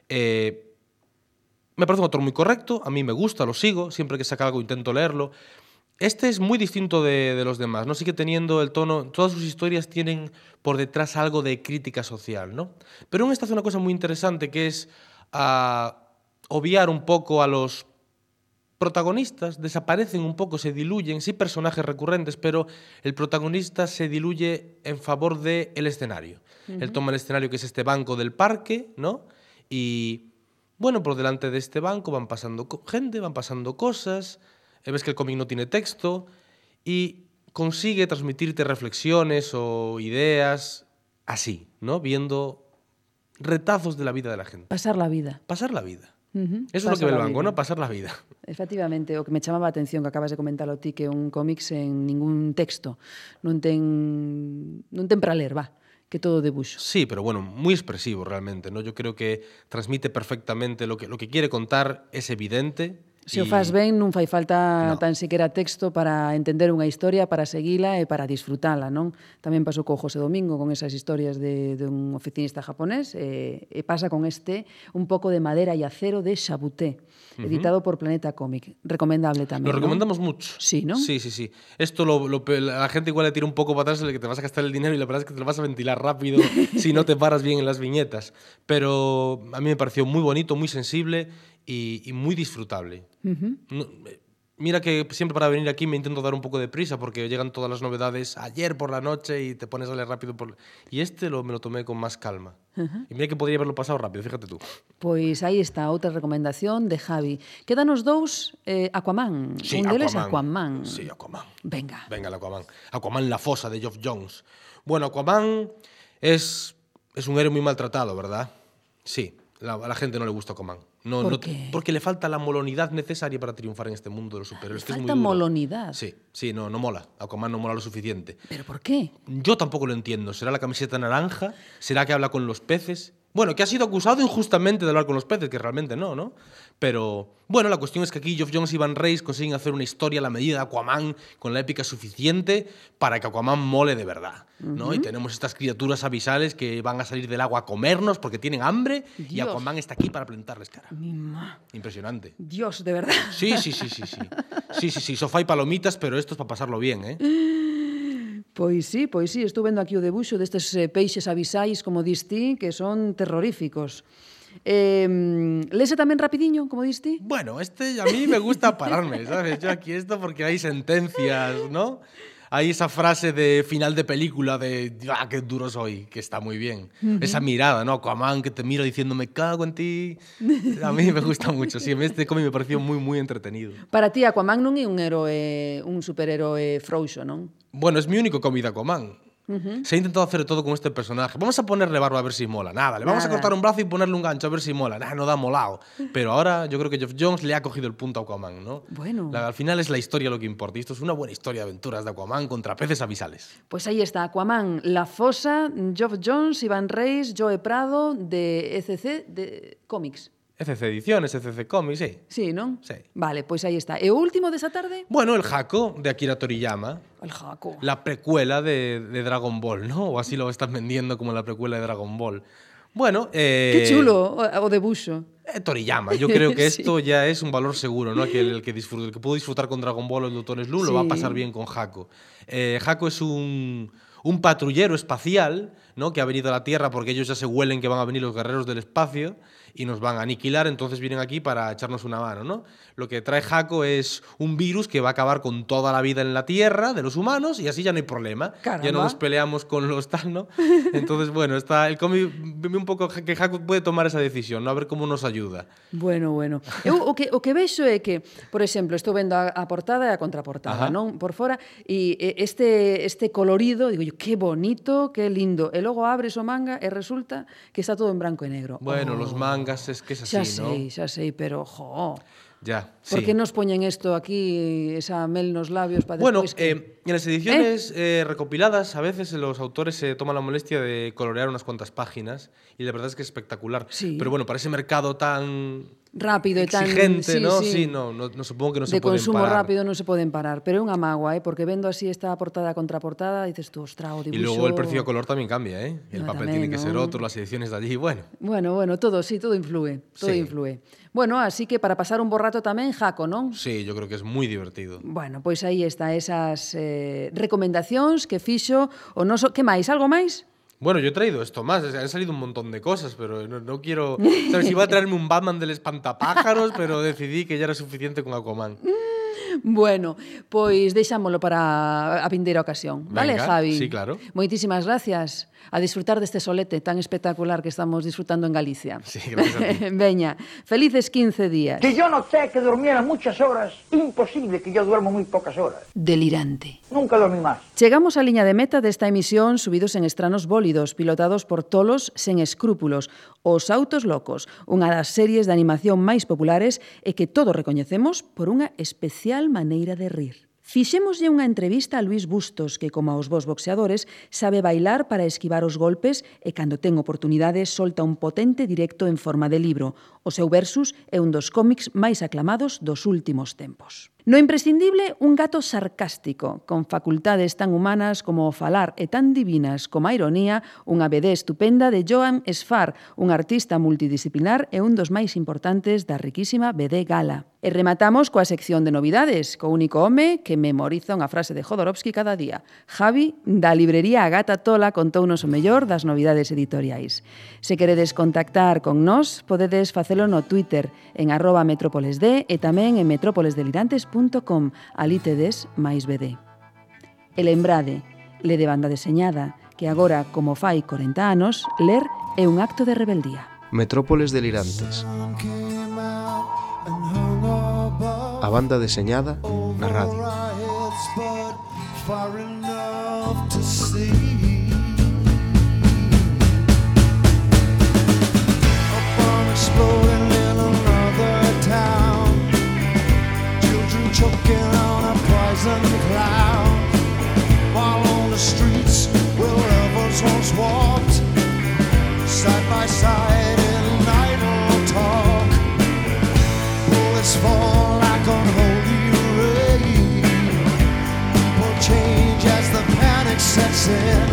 [SPEAKER 20] Eh, me parece un autor muy correcto, a mí me gusta, lo sigo, siempre que saca algo intento leerlo. Este es muy distinto de, de los demás, ¿no? Sigue teniendo el tono, todas sus historias tienen por detrás algo de crítica social, ¿no? Pero en esta hace una cosa muy interesante que es ah, obviar un poco a los protagonistas, desaparecen un poco, se diluyen, sí personajes recurrentes, pero el protagonista se diluye en favor del el escenario. Él
[SPEAKER 21] Ujú.
[SPEAKER 20] toma el escenario que es este banco del parque, ¿no? Y bueno, por delante de este banco van pasando gente, van pasando cosas, eh, ves que el cómic no tiene texto y consigue transmitirte reflexiones o ideas así, ¿no? Viendo retazos de la vida de la gente.
[SPEAKER 1] Pasar la vida.
[SPEAKER 20] Pasar la vida. Eso es lo que ve el
[SPEAKER 1] la
[SPEAKER 20] banco,
[SPEAKER 1] vida.
[SPEAKER 20] ¿no? Pasar la vida.
[SPEAKER 1] Efectivamente, o que me chamaba a atención que acabas de comentarlo ti que un cómic sen ningún texto, non ten non ten para ler, va, que todo debuxo.
[SPEAKER 20] Sí, pero bueno, muy expresivo realmente, ¿no? Yo creo que transmite perfectamente lo que, lo que quiere contar, es evidente,
[SPEAKER 1] Se o faz ben, non fai falta tan siquiera texto para entender unha historia, para seguila e para disfrutala, non? Tamén pasou co José Domingo con esas historias de, de un oficinista japonés e, e pasa con este un pouco de madera e acero de Chabuté,
[SPEAKER 20] Ujú.
[SPEAKER 1] editado por Planeta Comic. Recomendable tamén,
[SPEAKER 20] Lo recomendamos mucho.
[SPEAKER 1] Sí, ¿no?
[SPEAKER 20] Sí, sí, sí. Esto lo, lo la gente igual le tira un poco para atrás el que te vas a gastar el dinero y la verdad es que te lo vas a ventilar rápido si no te paras bien en las viñetas. Pero a mí me pareció muy bonito, muy sensible y, y muy disfrutable.
[SPEAKER 1] Ujú.
[SPEAKER 20] No, eh, mira que siempre para venir aquí me intento dar un poco de prisa porque llegan todas las novedades ayer por la noche y te pones a leer rápido. Por... Y este lo, me lo tomé con más calma. Y mira que podría haberlo pasado rápido, fíjate tú.
[SPEAKER 1] Pois aí está outra recomendación de Javi. Quedanos dous eh, Aquaman.
[SPEAKER 20] Sí,
[SPEAKER 1] un deles
[SPEAKER 20] Aquaman.
[SPEAKER 1] Aquaman.
[SPEAKER 20] Sí, Aquaman.
[SPEAKER 1] Venga.
[SPEAKER 20] Venga, el Aquaman. Aquaman la fosa de Geoff Jones. Bueno, Aquaman es, es un héroe muy maltratado, ¿verdad? Sí, la- a la gente no le gusta Aquaman. No,
[SPEAKER 1] ¿Por
[SPEAKER 20] no,
[SPEAKER 1] qué?
[SPEAKER 20] Porque le falta la molonidad necesaria para triunfar en este mundo de los superhéroes. Le falta es muy
[SPEAKER 1] molonidad.
[SPEAKER 20] Sí, sí, no, no mola. Aquaman no mola lo suficiente.
[SPEAKER 1] ¿Pero por qué?
[SPEAKER 20] Yo tampoco lo entiendo. ¿Será la camiseta naranja? ¿Será que habla con los peces? Bueno, que ha sido acusado injustamente de hablar con los peces, que realmente no, ¿no? Pero bueno, la cuestión es que aquí Geoff Jones y Van Reis consiguen hacer una historia a la medida de Aquaman con la épica suficiente para que Aquaman mole de verdad, ¿no? Y tenemos estas criaturas abisales que van a salir del agua a comernos porque tienen hambre y. Aquaman está aquí para plantarles cara. Impresionante.
[SPEAKER 1] Dios, de verdad.
[SPEAKER 20] Sí, sí, sí, sí, sí. Sí, sí, sí, sofá y palomitas, pero esto es para pasarlo bien, ¿eh?
[SPEAKER 1] Pois sí, pois sí, estou vendo aquí o debuxo destes eh, peixes avisais, como dis ti, que son terroríficos. Eh, lese tamén rapidiño, como diste?
[SPEAKER 20] Bueno, este a mí me gusta pararme, sabes? Yo aquí esto porque hay sentencias, ¿no? Hay esa frase de final de película de ¡ah, qué duro soy! Que está muy bien.
[SPEAKER 1] Uh -huh.
[SPEAKER 20] Esa mirada, ¿no? Aquaman que te mira diciendo me cago en ti. A mí me gusta mucho. Sí, este cómic me pareció muy, muy entretenido.
[SPEAKER 1] Para ti, Aquaman non é un héroe, un superhéroe frouxo, non?
[SPEAKER 20] Bueno, es mi único cómic de Aquaman. Se ha intentado hacer todo con este personaje. Vamos a ponerle barba a ver si mola. Nada, le vamos
[SPEAKER 1] Nada.
[SPEAKER 20] a cortar un brazo y ponerle un gancho a ver si mola. Nah, no da molado. Pero ahora yo creo que Geoff Jones le ha cogido el punto a Aquaman, ¿no?
[SPEAKER 1] Bueno.
[SPEAKER 20] La- al final es la historia lo que importa. Y esto es una buena historia de aventuras de Aquaman contra peces avisales.
[SPEAKER 1] Pois aí está, Aquaman, La Fosa, Geoff Jones, Iván Reis, Joe Prado, de ECC, de cómics.
[SPEAKER 20] ECC Ediciones, ECC Comics, sí.
[SPEAKER 1] Sí, non?
[SPEAKER 20] Sí.
[SPEAKER 1] Vale, pois aí está. E o último desa tarde?
[SPEAKER 20] Bueno, el Jaco de Akira Toriyama.
[SPEAKER 1] El Jaco.
[SPEAKER 20] La precuela de, de Dragon Ball, ¿no? O así lo están vendiendo como la precuela de Dragon Ball. Bueno, eh,
[SPEAKER 1] Que chulo o, debuxo.
[SPEAKER 20] eh, Toriyama, yo creo que
[SPEAKER 1] Sí.
[SPEAKER 20] esto ya es un valor seguro, ¿no? Que el, el que, el que pudo disfrutar con Dragon Ball o el Doctor Slump lo va a
[SPEAKER 1] Sí.
[SPEAKER 20] pasar bien con Jaco. Eh, Jaco es un, un patrullero espacial, ¿no? Que ha venido a la Tierra porque ellos ya se huelen que van a venir los guerreros del espacio y nos van a aniquilar, entonces vienen aquí para echarnos una mano, ¿no? Lo que trae Jaco es un virus que va a acabar con toda la vida en la Tierra de los humanos y así ya no hay problema. Ya no
[SPEAKER 1] Caramba.
[SPEAKER 20] nos peleamos con los tal, ¿no? Entonces, bueno, está el cómic un pouco que Jaco puede tomar esa decisión, ¿no? A ver cómo nos ayuda.
[SPEAKER 1] Bueno, bueno. Eu o que o que vexo é que, por exemplo, estou vendo a, a portada e a contraportada,
[SPEAKER 20] Ajá.
[SPEAKER 1] non? Por fora e e este este colorido, digo yo, que bonito, que lindo. E logo abres o manga e resulta que está todo en branco e negro.
[SPEAKER 20] Bueno,
[SPEAKER 1] Oh,
[SPEAKER 20] los mangas mangas es que es así,
[SPEAKER 1] xa sei, ¿no? xa sei, pero jo.
[SPEAKER 20] Ya, sí.
[SPEAKER 1] ¿Por qué nos poñen esto aquí, esa mel nos labios para
[SPEAKER 20] Bueno,
[SPEAKER 1] que...
[SPEAKER 20] eh, en las ediciones ¿Eh? Eh, recopiladas a veces los autores se toman la molestia de colorear unas cuantas páginas y la verdad es que es espectacular.
[SPEAKER 1] Sí.
[SPEAKER 20] Pero bueno, para ese mercado tan
[SPEAKER 1] rápido e tan...
[SPEAKER 20] Exigente,
[SPEAKER 1] sí,
[SPEAKER 20] no?
[SPEAKER 1] Sí,
[SPEAKER 20] sí no, no, no, supongo que no se pueden parar.
[SPEAKER 1] De consumo rápido non se poden parar, pero é unha mágoa, eh? porque vendo así esta portada contra portada, dices tú, ostra, o dibuixo...
[SPEAKER 20] E logo el precio a color tamén cambia, eh? El
[SPEAKER 1] no,
[SPEAKER 20] papel
[SPEAKER 1] tamén,
[SPEAKER 20] tiene que
[SPEAKER 1] ¿no?
[SPEAKER 20] ser outro, las ediciones de allí, bueno.
[SPEAKER 1] Bueno, bueno, todo, sí, todo influe, todo
[SPEAKER 20] sí.
[SPEAKER 1] influe. Bueno, así que para pasar un bo rato tamén, Jaco, non?
[SPEAKER 20] Sí, yo creo que es muy divertido.
[SPEAKER 1] Bueno, pois pues aí está esas eh, recomendacións que fixo o noso... Que máis? Algo máis?
[SPEAKER 20] Bueno, yo he traído esto más, han salido un montón de cosas, pero no, no quiero... ¿Sabes? Iba a traerme un Batman del espantapájaros, pero decidí que ya era suficiente con Aquaman.
[SPEAKER 1] bueno, pois deixámolo para a vindeira ocasión.
[SPEAKER 20] Venga, vale,
[SPEAKER 1] Javi?
[SPEAKER 20] Sí, claro.
[SPEAKER 1] Moitísimas gracias a disfrutar deste solete tan espectacular que estamos disfrutando en Galicia.
[SPEAKER 20] Sí, gracias a ti.
[SPEAKER 1] Veña, felices 15 días.
[SPEAKER 8] Que yo noté que durmiera muchas horas, imposible que yo duermo muy pocas horas.
[SPEAKER 1] Delirante.
[SPEAKER 8] Nunca dormí más.
[SPEAKER 1] Chegamos á liña de meta desta emisión subidos en estranos bólidos, pilotados por tolos sen escrúpulos, os autos locos, unha das series de animación máis populares e que todos recoñecemos por unha especial maneira de rir. Fixémoslle unha entrevista a Luis Bustos, que, como aos vos boxeadores, sabe bailar para esquivar os golpes e, cando ten oportunidade, solta un potente directo en forma de libro. O seu versus é un dos cómics máis aclamados dos últimos tempos. No imprescindible, un gato sarcástico, con facultades tan humanas como o falar e tan divinas como a ironía, unha BD estupenda de Joan Esfar, un artista multidisciplinar e un dos máis importantes da riquísima BD Gala. E rematamos coa sección de novidades, co único home que memoriza unha frase de Jodorowsky cada día. Javi, da librería Agata Tola, contounos o mellor das novidades editoriais. Se queredes contactar con nós, podedes facelo no Twitter, en arroba metrópolesd e tamén en metrópolesdelirantes.com facebook.com alí tedes máis BD. E lembrade, le de banda deseñada, que agora, como fai 40 anos, ler é un acto de rebeldía.
[SPEAKER 5] Metrópoles delirantes. A banda deseñada na radio.
[SPEAKER 16] far enough to see choking on a poison cloud. While on the streets where lovers once walked, side by side in idle talk. Bullets fall like unholy rain. Eh? People change as the panic sets in.